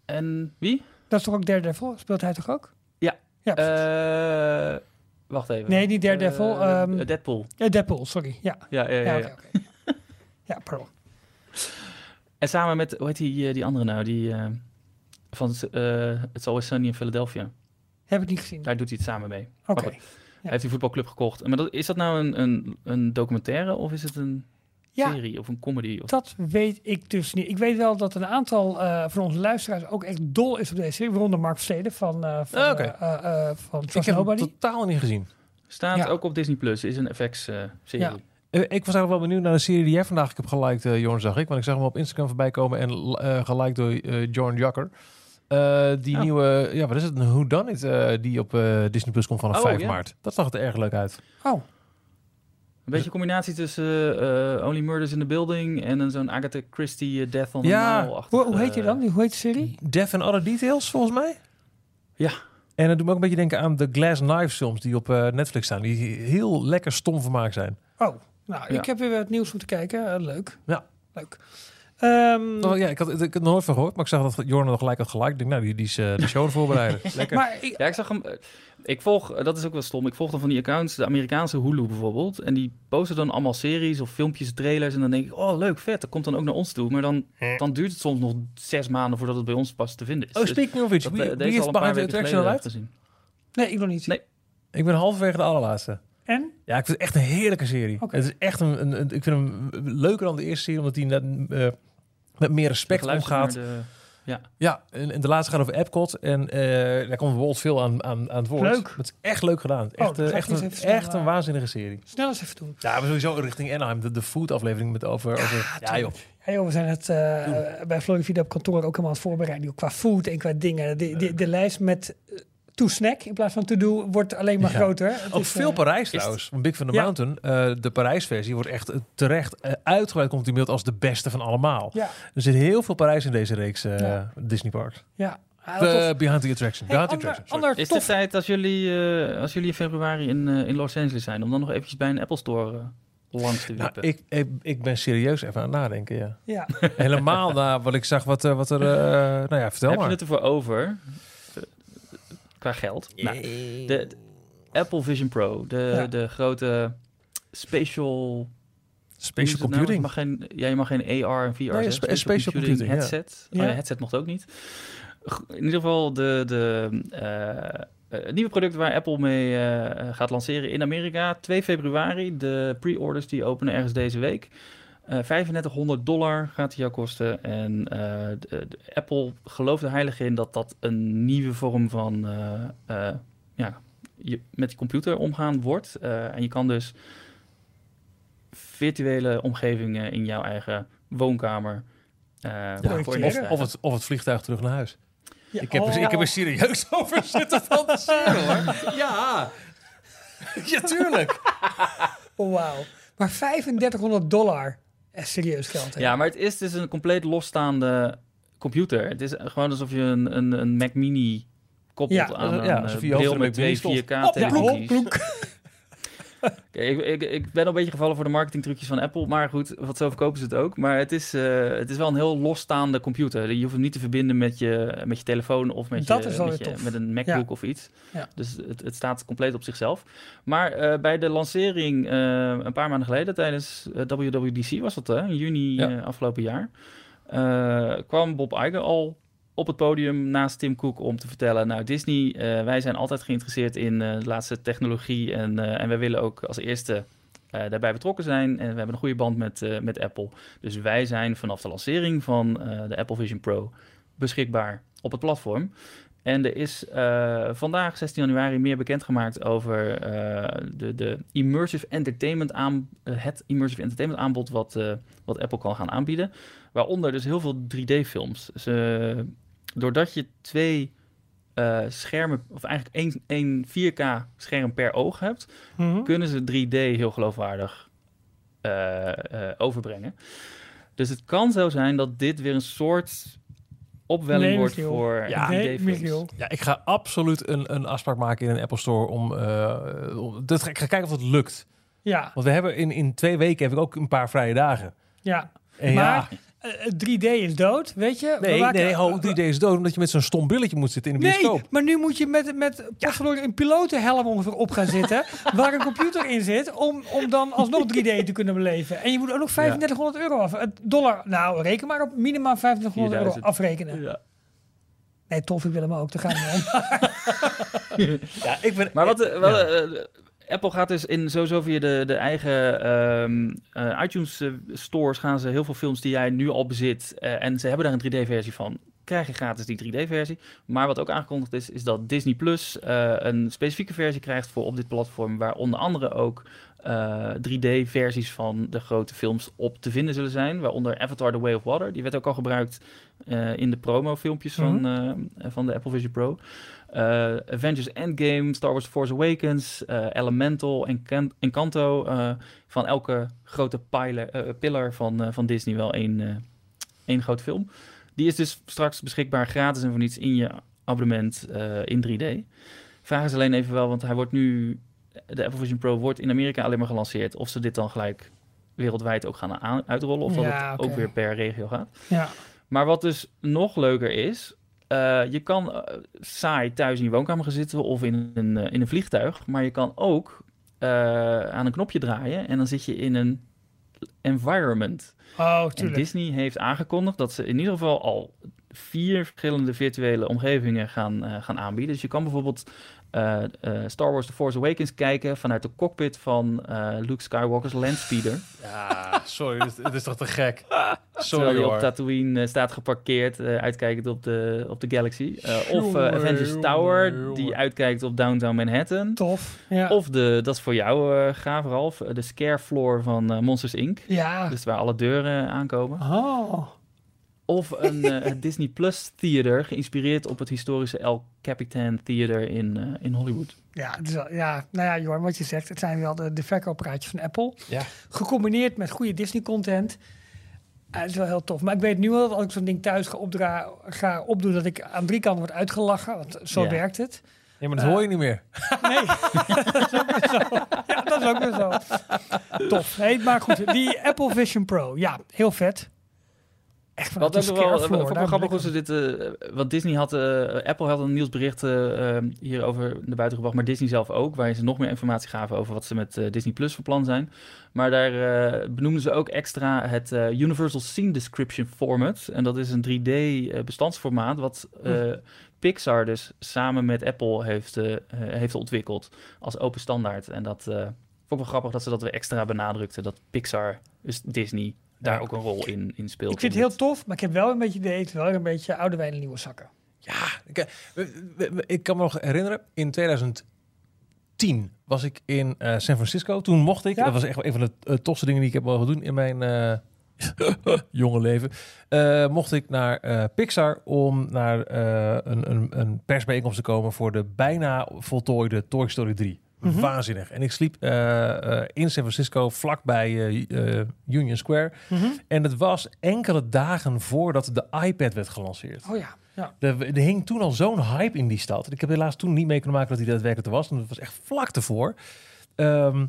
en wie? dat is toch ook Daredevil? Speelt hij toch ook? Ja. Ja. Eh, wacht even. Nee, niet Daredevil, Eh, Deadpool. Ja, Deadpool, sorry. Ja, Ja, ja, ja. ja, pardon. En samen met, hoe heet die, eh, die andere nou? Die eh, van eh It's Always Sunny in Philadelphia. Heb ik niet gezien. Daar doet hij het samen mee. Oké. Hij heeft die voetbalclub gekocht. Maar dat, is dat nou een, een, een documentaire of is het een Ja, serie of een comedy? Of... dat weet ik dus niet. Ik weet wel dat een aantal eh, van onze luisteraars ook echt dol is op deze serie. Waaronder Mark Versteden van, eh van, Ah, oké. eh, van Ik heb hem totaal niet gezien. Staat Ja. ook op Disney Plus. Is een FX-serie. Ja. Eh, Ik was eigenlijk wel benieuwd naar de serie die jij vandaag hebt geliked, eh Jorn, zag ik. Want ik zag hem op Instagram voorbij komen en eh geliked door eh Jorn Jakker. Eh, die Oh. nieuwe, ja, wat is het? Een Who Done It, eh, die op eh, Disney Plus komt vanaf Oh, 5 ja. maart. Dat zag er erg leuk uit. Oh, Een beetje een combinatie tussen eh, Only Murders in the Building en een zo'n Agatha Christie Death on Ja. the Nile. hoe, hoe heet je dan? Hoe heet de serie? Death and Other Details, volgens mij. Ja. En dat doet me ook een beetje denken aan de Glass Knives films die op eh, Netflix staan. Die heel lekker stom vermaakt zijn. Oh, nou, Ja. ik heb weer wat nieuws moeten kijken. Eh, leuk. Ja. Leuk. Ehm, Oh, ja, ik had, ik had er nooit van gehoord, maar ik zag dat Jorn nog gelijk had gelijk. Ik denk, nou, die, die is eh, de show voorbereiden. Lekker. maar ik, Ja, ik zag hem. eh, Ik volg, eh, dat is ook wel stom. Ik volg dan van die accounts, de Amerikaanse Hulu bijvoorbeeld. En die posten dan allemaal series of filmpjes, trailers. En dan denk ik, oh leuk, vet. Dat komt dan ook naar ons toe. Maar dan, dan duurt het soms nog zes maanden voordat het bij ons pas te vinden is. oh, speaking of which, dat, wie, wie paar Behind the weken Attraction al geleden uit? gezien. nee, ik nog niet. Nee. Ik ben halverwege de allerlaatste. En? Ja, ik vind het echt een heerlijke serie. Het is echt een, een, een- ik vind hem leuker dan de eerste serie, omdat hij net, eh, met meer respect omgaat. de- Ja, en, en de laatste gaat over Epcot. En eh, daar komt Walt veel aan, aan, aan het woord. Leuk. Het is echt leuk gedaan. Oh, Echt, eh, echt, een, echt een eh, waanzinnige serie. Snel eens even doen. Ja, maar sowieso richting Anaheim. De, de food aflevering met over... over ja, joh. Hey, joh, we zijn het eh, bij Florida op kantoor ook helemaal aan het voorbereiden. joh, Qua food en qua dingen. De, de, de lijst met to snack in plaats van to do wordt alleen maar Ja. groter. Het Ook is, veel eh, Parijs trouwens. Van Big van the Ja. Mountain. eh, de Parijs-versie wordt echt eh, terecht uh, uitgebreid komt die beeld als de beste van allemaal. Ja, Er zit heel veel Parijs in deze reeks eh, Ja. Disney Parks. ja. De. Behind the Attraction. Hey, Behind the Attraction. Is het tof. tijd als jullie, eh, als jullie in februari in, eh, in Los Angeles zijn, om dan nog eventjes bij een Apple Store eh, langs te Nou, wippen? ik, ik, ik ben serieus even aan het nadenken, ja. Ja. Helemaal na wat ik zag, wat, er- wat er... eh, nou ja, vertel Heb je maar. het ervoor over, eh, qua geld? Nou, de, de Apple Vision Pro, de, Ja. de grote spatial... Spatial het nou? computing. Je mag geen, ja, je mag geen AR en VR Nee, zeggen. spa- spatial computing, headset. Ja. Oh, ja, headset mocht ook niet. In ieder geval de, de eh, eh, nieuwe product waar Apple mee eh, gaat lanceren in Amerika. 2 februari. De pre-orders die openen ergens deze week. Eh 3500 dollar gaat die jou kosten. En eh, de- de Apple gelooft er heilig in dat dat een nieuwe vorm van eh, eh, ja, je, met die computer omgaan wordt. Eh, en je kan dus virtuele omgevingen in jouw eigen woonkamer. eh Ja, voor je of, het, of het vliegtuig terug naar huis. Ja. Ik heb, Oh. er, ik heb er serieus over zitten fantaseren, hoor. Ja. Ja, tuurlijk. Oh, wauw. Maar 3500 dollar serieus geld. Ja, maar het is dus een compleet losstaande computer. Het is gewoon alsof je een, een, een Mac Mini koppelt ja, aan, ja, aan een eh, bril met twee 4K-televisies ik, ik, ik, ben al een beetje gevallen voor de marketingtrucjes van Apple. Maar goed, wat zo verkopen ze het ook. Maar het is, eh, het is wel een heel losstaande computer. Je hoeft hem niet te verbinden met je, met je telefoon of met, je, met, een MacBook of iets. Dus het, het, staat compleet op zichzelf. Maar eh, bij de lancering eh, een paar maanden geleden, tijdens WWDC was dat, hè? In juni afgelopen jaar. kwam Bob Iger al op het podium naast Tim Cook om te vertellen... nou, Disney, eh, wij zijn altijd geïnteresseerd in eh, de laatste technologie... en, eh, en wij willen ook als eerste daarbij betrokken zijn. En we hebben een goede band met, met Apple. Dus wij zijn vanaf de lancering van de Apple Vision Pro beschikbaar op het platform. En er is vandaag, 16 januari, meer bekendgemaakt over de, de immersive entertainment aan, het immersive entertainment aanbod wat, wat Apple kan gaan aanbieden. Waaronder dus heel veel 3D-films. Dus, eh, doordat je twee eh, schermen, of eigenlijk één, één 4K-scherm per oog hebt, Mhm. kunnen ze 3D heel geloofwaardig eh, eh, overbrengen. Dus het kan zo zijn dat dit weer een soort opwelling Nee, wordt voor Ja, nee, 3D-films. Michiel. Ja, ik ga absoluut een, een afspraak maken in een Apple Store om... eh, om- dat, ik ga kijken of het lukt. Ja, Want we hebben in, in twee weken heb ik ook een paar vrije dagen. ja. En Maar ja, eh, 3D is dood, weet je? Nee, maken- nee, ho, 3D is dood omdat je met zo'n stom brilletje moet zitten in de bioscoop. Nee, maar nu moet je met, met potverdorie een pilotenhelm ongeveer op gaan zitten, waar een computer in zit, om, om dan alsnog 3D te kunnen beleven. En je moet ook nog 3500 euro af. eh, Dollar, nou, reken maar op minimaal 2500 euro 4000. afrekenen. Ja. Nee, tof, ik wil hem ook. Daar gaan we om. Ja, ik ben... Maar wat, eh, wel, Ja. eh, Apple gaat dus in sowieso via de, de eigen ehm, eh, iTunes eh, stores gaan ze heel veel films die jij nu al bezit eh, en ze hebben daar een 3D-versie van. Krijg je gratis die 3D-versie. Maar wat ook aangekondigd is, is dat Disney Plus een specifieke versie krijgt voor op dit platform, waar onder andere ook eh, 3D-versies van de grote films op te vinden zullen zijn. Waaronder Avatar The Way of Water. Die werd ook al gebruikt in de promo-filmpjes van, eh, van de Apple Vision Pro. Eh, Avengers Endgame, Star Wars Force Awakens, eh, Elemental en Can- Encanto. eh, van elke grote pillar van, van Disney wel één, één grote film. Die is dus straks beschikbaar gratis en voor niets in je abonnement in 3D. Vraag is alleen even wel, want hij wordt nu... De Apple Vision Pro wordt in Amerika alleen maar gelanceerd. Of ze dit dan gelijk wereldwijd ook gaan aan- uitrollen. Of dat Ja, het ook weer per regio gaat. Ja. Maar wat dus nog leuker is, eh, je kan eh, saai thuis in je woonkamer gaan zitten of in een, eh, in een vliegtuig. Maar je kan ook aan een knopje draaien en dan zit je in een environment. Oh, En tuurlijk. Disney heeft aangekondigd dat ze in ieder geval al vier verschillende virtuele omgevingen gaan, gaan aanbieden. Dus je kan bijvoorbeeld eh, eh, Star Wars The Force Awakens kijken vanuit de cockpit van eh, Luke Skywalker's Landspeeder. Ja, sorry, het, is toch te gek. Terwijl Sorry hij op. Tatooine staat geparkeerd, uitkijkend op de, op de Galaxy. Of Avengers jongen, Tower, jongen. die uitkijkt op Downtown Manhattan. Tof. Ja. Of de, dat is voor jou gaaf Ralf, de scare floor van Monsters Inc. ja. Dus waar alle deuren aankomen. Oh. Of een eh, Disney Plus Theater, geïnspireerd op het historische El Capitan Theater in, eh, in Hollywood. Ja, het is wel, ja, nou ja, Jorn, wat je zegt, het zijn wel de, de verkoopraadjes van Apple. Ja. Gecombineerd met goede Disney-content. Eh, het is wel heel tof. Maar ik weet nu al dat als ik zo'n ding thuis ga, opdra ga opdoen, dat ik aan drie kanten word uitgelachen. Want zo Ja. werkt het. Ja, maar dat hoor je niet meer. Nee, dat is ook weer zo. Ja, dat is ook weer zo. Tof. Hey, maar goed, die Apple Vision Pro. Ja, heel vet. Echt van Wat ook wel, wel grappig ze dit, eh, want Disney had, eh, Apple had een nieuwsbericht eh, hierover naar buiten gebracht, maar Disney zelf ook, waarin ze nog meer informatie gaven over wat ze met Disney Plus van plan zijn. Maar daar benoemden ze ook extra het Universal Scene Description Format. En dat is een 3D-bestandsformaat wat eh, Pixar dus samen met Apple heeft, heeft ontwikkeld als open standaard. En dat vond ik wel grappig dat ze dat weer extra benadrukten, dat Pixar, dus Disney, daar ook een rol in, in speelt. Ik vind het heel tof, maar ik heb wel een beetje idee, wel een beetje oude wijn in nieuwe zakken. Ja, ik, eh, ik kan me nog herinneren, in 2010 was ik in eh, San Francisco. Toen mocht ik, Ja? dat was echt wel een van de eh, tofste dingen die ik heb mogen doen in mijn eh, jonge leven. Eh, mocht ik naar eh, Pixar om naar eh, een, een, een persbijeenkomst te komen voor de bijna voltooide Toy Story 3. Mhm. Waanzinnig. En ik sliep eh, eh, in San Francisco, vlakbij eh, Union Square. En het was enkele dagen voordat de iPad werd gelanceerd. Oh ja, ja. Er, er hing toen al zo'n hype in die stad. Ik heb helaas toen niet mee kunnen maken dat hij daadwerkelijk er was. En dat was echt vlak ervoor. Ehm,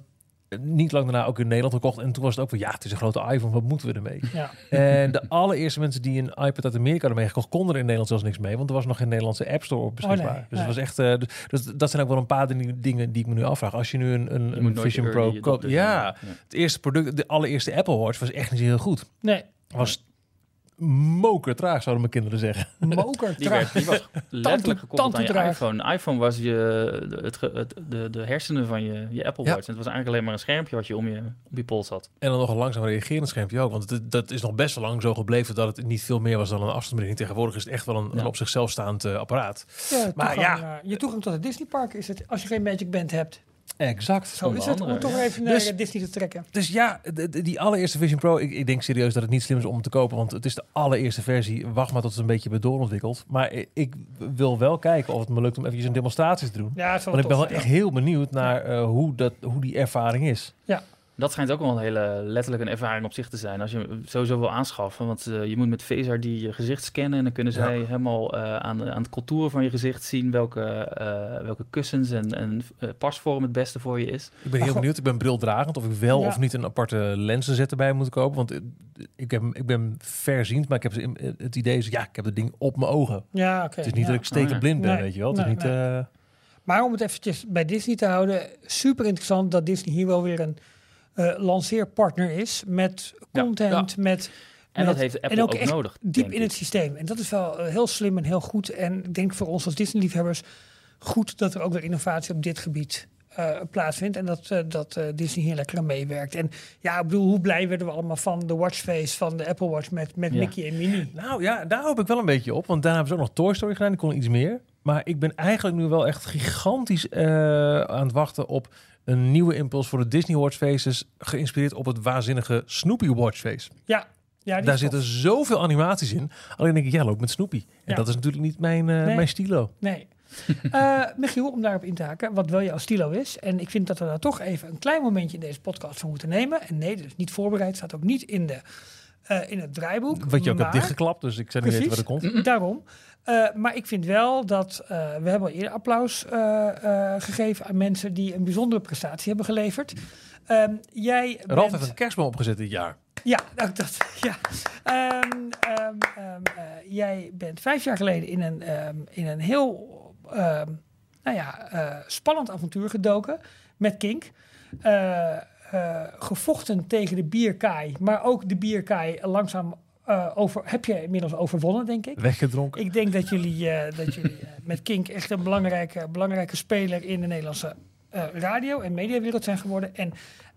niet lang daarna ook in Nederland gekocht. En toen was het ook van, ja, het is een grote iPhone, wat moeten we ermee? ja. en de allereerste mensen die een iPad uit Amerika hadden meegekocht, konden er in Nederland zelfs niks mee. Want er was nog geen Nederlandse App Store op beschikbaar. Oh, nee, dus nee. het was echt, eh, dus- dus dat zijn ook wel een paar ding- dingen die ik me nu afvraag. Als je nu een, een, Vision Pro koopt. Ja, zijn. het eerste product, de allereerste Apple Watch was echt niet heel goed. Nee, Was mokertraag, zouden mijn kinderen zeggen. moker, Die, werd, die was letterlijk gekoppeld aan je tantedraag. iPhone. iPhone was je, het, het, de, de hersenen van je, je Apple Ja. Watch. En het was eigenlijk alleen maar een schermpje wat je om je, op je pols had. En dan nog een langzaam reagerend schermpje ook. Want het, dat is nog best wel lang zo gebleven dat het niet veel meer was dan een afstandsbediening. Tegenwoordig is het echt wel een, Ja. een op zichzelf staand eh, apparaat. Ja, Maar toegang, ja. je toegang tot het Disneypark is het als je geen Magic Band hebt. Exact. Zo is het om toch ja. even naar Dus- Disney te trekken. Dus ja, die allereerste Vision Pro, ik, ik denk serieus dat het niet slim is om te kopen. Want het is de allereerste versie. Wacht maar tot het een beetje doorontwikkeld. Maar ik, wil wel kijken of het me lukt om eventjes een demonstratie te doen. Ja, Want ik ben wel echt ja. heel benieuwd naar eh, hoe, dat, hoe die ervaring is. Dat schijnt ook wel een hele letterlijk een ervaring op zich te zijn. Als je hem sowieso wil aanschaffen. Want eh, je moet met Phaser die je gezicht scannen. En dan kunnen Ja. zij helemaal eh, aan, de- aan het contouren van je gezicht zien welke, eh, welke kussens en, en pasvorm het beste voor je is. Ik ben heel goh. benieuwd. Ik ben brildragend. Of ik wel Ja. of niet een aparte lenzenzet erbij moet kopen. Want ik, heb, ik ben verziend, maar ik heb in- het idee is, ja, ik heb het ding op mijn ogen. Ja, oké. Het is niet ja. dat ik stekenblind ben, Nee, weet je wel. Het is niet... nee. eh, Maar om het eventjes bij Disney te houden, super interessant dat Disney hier wel weer een eh, lanceerpartner is met Ja, content, met En met- dat heeft Apple ook ook, echt nodig. diep in ik. het systeem. En dat is wel eh, heel slim en heel goed. En ik denk voor ons als Disney-liefhebbers goed dat er ook weer innovatie op dit gebied eh, plaatsvindt. En dat, dat Disney hier lekker aan meewerkt. En ja, ik bedoel, hoe blij werden we allemaal van de watchface van de Apple Watch met, met Ja. Mickey en Minnie. Nou ja, daar hoop ik wel een beetje op. Want daarna hebben ze ook nog Toy Story gedaan. Die kon iets meer. Maar ik ben eigenlijk nu wel echt gigantisch eh, aan het wachten op een nieuwe impuls voor de Disney Watch Faces. Geïnspireerd op het waanzinnige Snoopy Watch Face. Ja, ja Daar zitten zoveel animaties in. Alleen denk ik, ja, loop met Snoopy. En Ja. dat is natuurlijk niet mijn, eh, Nee. mijn stilo. Nee. Eh Michiel, om daarop in te haken, wat wel jouw stilo is. En ik vind dat we daar toch even een klein momentje in deze podcast voor moeten nemen. En nee, dat is niet voorbereid, staat ook niet in, de, eh, in het draaiboek. Wat je ook maar, hebt dichtgeklapt. Dus ik zou niet weten wat er komt. Daarom. Eh, maar ik vind wel dat eh, we hebben al eerder applaus gegeven aan mensen die een bijzondere prestatie hebben geleverd. Ehm, jij Ralf bent... heeft een kerstboom opgezet dit jaar. Ja, ook dat. Ja. Ehm, ehm, ehm, eh, jij bent vijf jaar geleden in een, in een heel nou ja, spannend avontuur gedoken met Kink. Eh, eh, gevochten tegen de bierkaai, maar ook de bierkaai langzaam eh, over, heb je inmiddels overwonnen, denk ik. Weggedronken. Ik denk dat jullie, eh, dat jullie met Kink echt een belangrijke, belangrijke speler in de Nederlandse radio- en mediawereld zijn geworden. En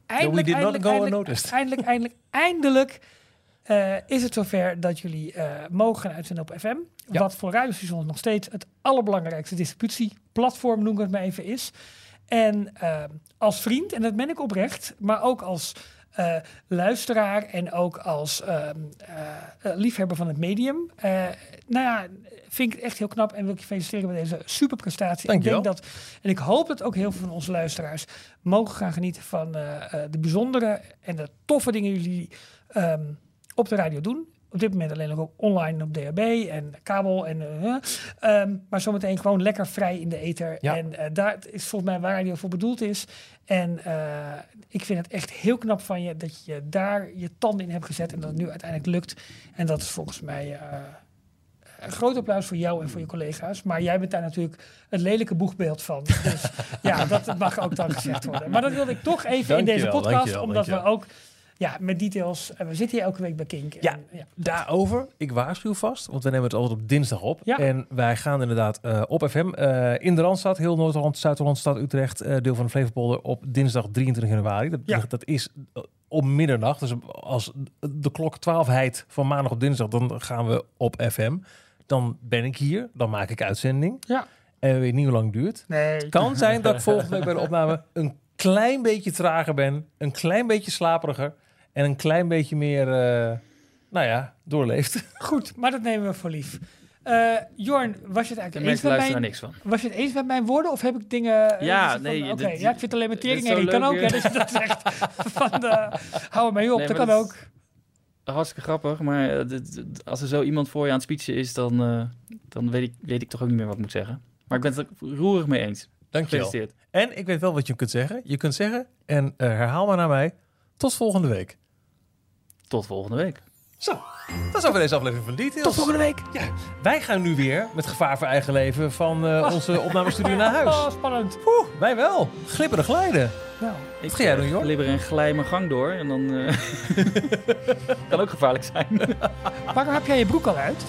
eindelijk, eindelijk, eindelijk, eindelijk, eindelijk, eindelijk is het zover dat jullie mogen gaan uitzenden op FM. Ja. Wat voor radiostations nog steeds het allerbelangrijkste distributieplatform, noem ik het maar even, is. En eh, als vriend, en dat ben ik oprecht, maar ook als eh, luisteraar en ook als ehm, eh, eh, liefhebber van het medium. nou ja, vind ik het echt heel knap en wil ik je feliciteren met deze superprestatie. Ik Dankjewel. denk dat, en ik hoop dat ook heel veel van onze luisteraars mogen gaan genieten van de bijzondere en de toffe dingen die jullie ehm, op de radio doen. Op dit moment alleen nog ook online op DHB en kabel. En, eh, eh, ehm, maar zometeen gewoon lekker vrij in de ether. Ja. En eh, daar is volgens mij waar radio voor bedoeld is. En eh, ik vind het echt heel knap van je dat je daar je tanden in hebt gezet. En dat het nu uiteindelijk lukt. En dat is volgens mij een groot applaus voor jou en voor je collega's. Maar jij bent daar natuurlijk het lelijke boegbeeld van. Dus ja, dat mag ook dan gezegd worden. Maar dat wilde ik toch even in deze podcast. dankjewel, omdat we ook ja, met details... En we zitten hier elke week bij Kink. Ja. En, ja. Daarover, ik waarschuw vast, want we nemen het altijd op dinsdag op. Ja. En wij gaan inderdaad eh, op FM eh, in de Randstad, heel Noord-Holland, Zuid-Holland, Stad Utrecht, eh, deel van de Flevopolder, op dinsdag 23 januari. Dat, Ja. dat is eh, om middernacht. Dus als de klok 12 heit van maandag op dinsdag, dan gaan we op FM. Dan ben ik hier, dan maak ik uitzending. Ja. En we weten niet hoe lang het duurt. Nee. Het kan zijn dat ik volgende week bij de opname een klein beetje trager ben, een klein beetje slaperiger en een klein beetje meer, eh, nou ja, doorleeft. Goed, maar dat nemen we voor lief. Eh Jorn, was je het eigenlijk eens met mijn... niks van. Was je het eens met mijn woorden of heb ik dingen... eh, Ja, nee, Oké, dit- ja, ik vind het alleen maar tering. en je kan ook, hè, weer. dat je dat zegt. van de, hou er mee op, Nee, dat kan dat- ook. Hartstikke grappig, maar dit- dit- als er zo iemand voor je aan het speechen is, dan, eh, dan weet, ik, weet ik toch ook niet meer wat ik moet zeggen. Maar ik ben het er roerig mee eens. Dankjewel. Gefeliciteerd. En ik weet wel wat je kunt zeggen. Je kunt zeggen, en eh, herhaal maar naar mij, tot volgende week. Tot volgende week. Zo, dat is over deze aflevering van Details. Tot volgende week. Ja, wij gaan nu weer met gevaar voor eigen leven van eh, onze opnamestudio naar huis. Oh, spannend. Oeh, wij wel. Glippen glijden. Nou, Ik ga jij eh, doen, joh? glibber en glij mijn gang door en dan eh, kan ook gevaarlijk zijn. waarom heb jij je broek al uit?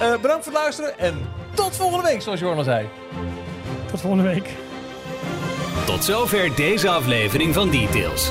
Eh, bedankt voor het luisteren en tot volgende week, zoals Jorn al zei. Tot volgende week. Tot zover deze aflevering van Details.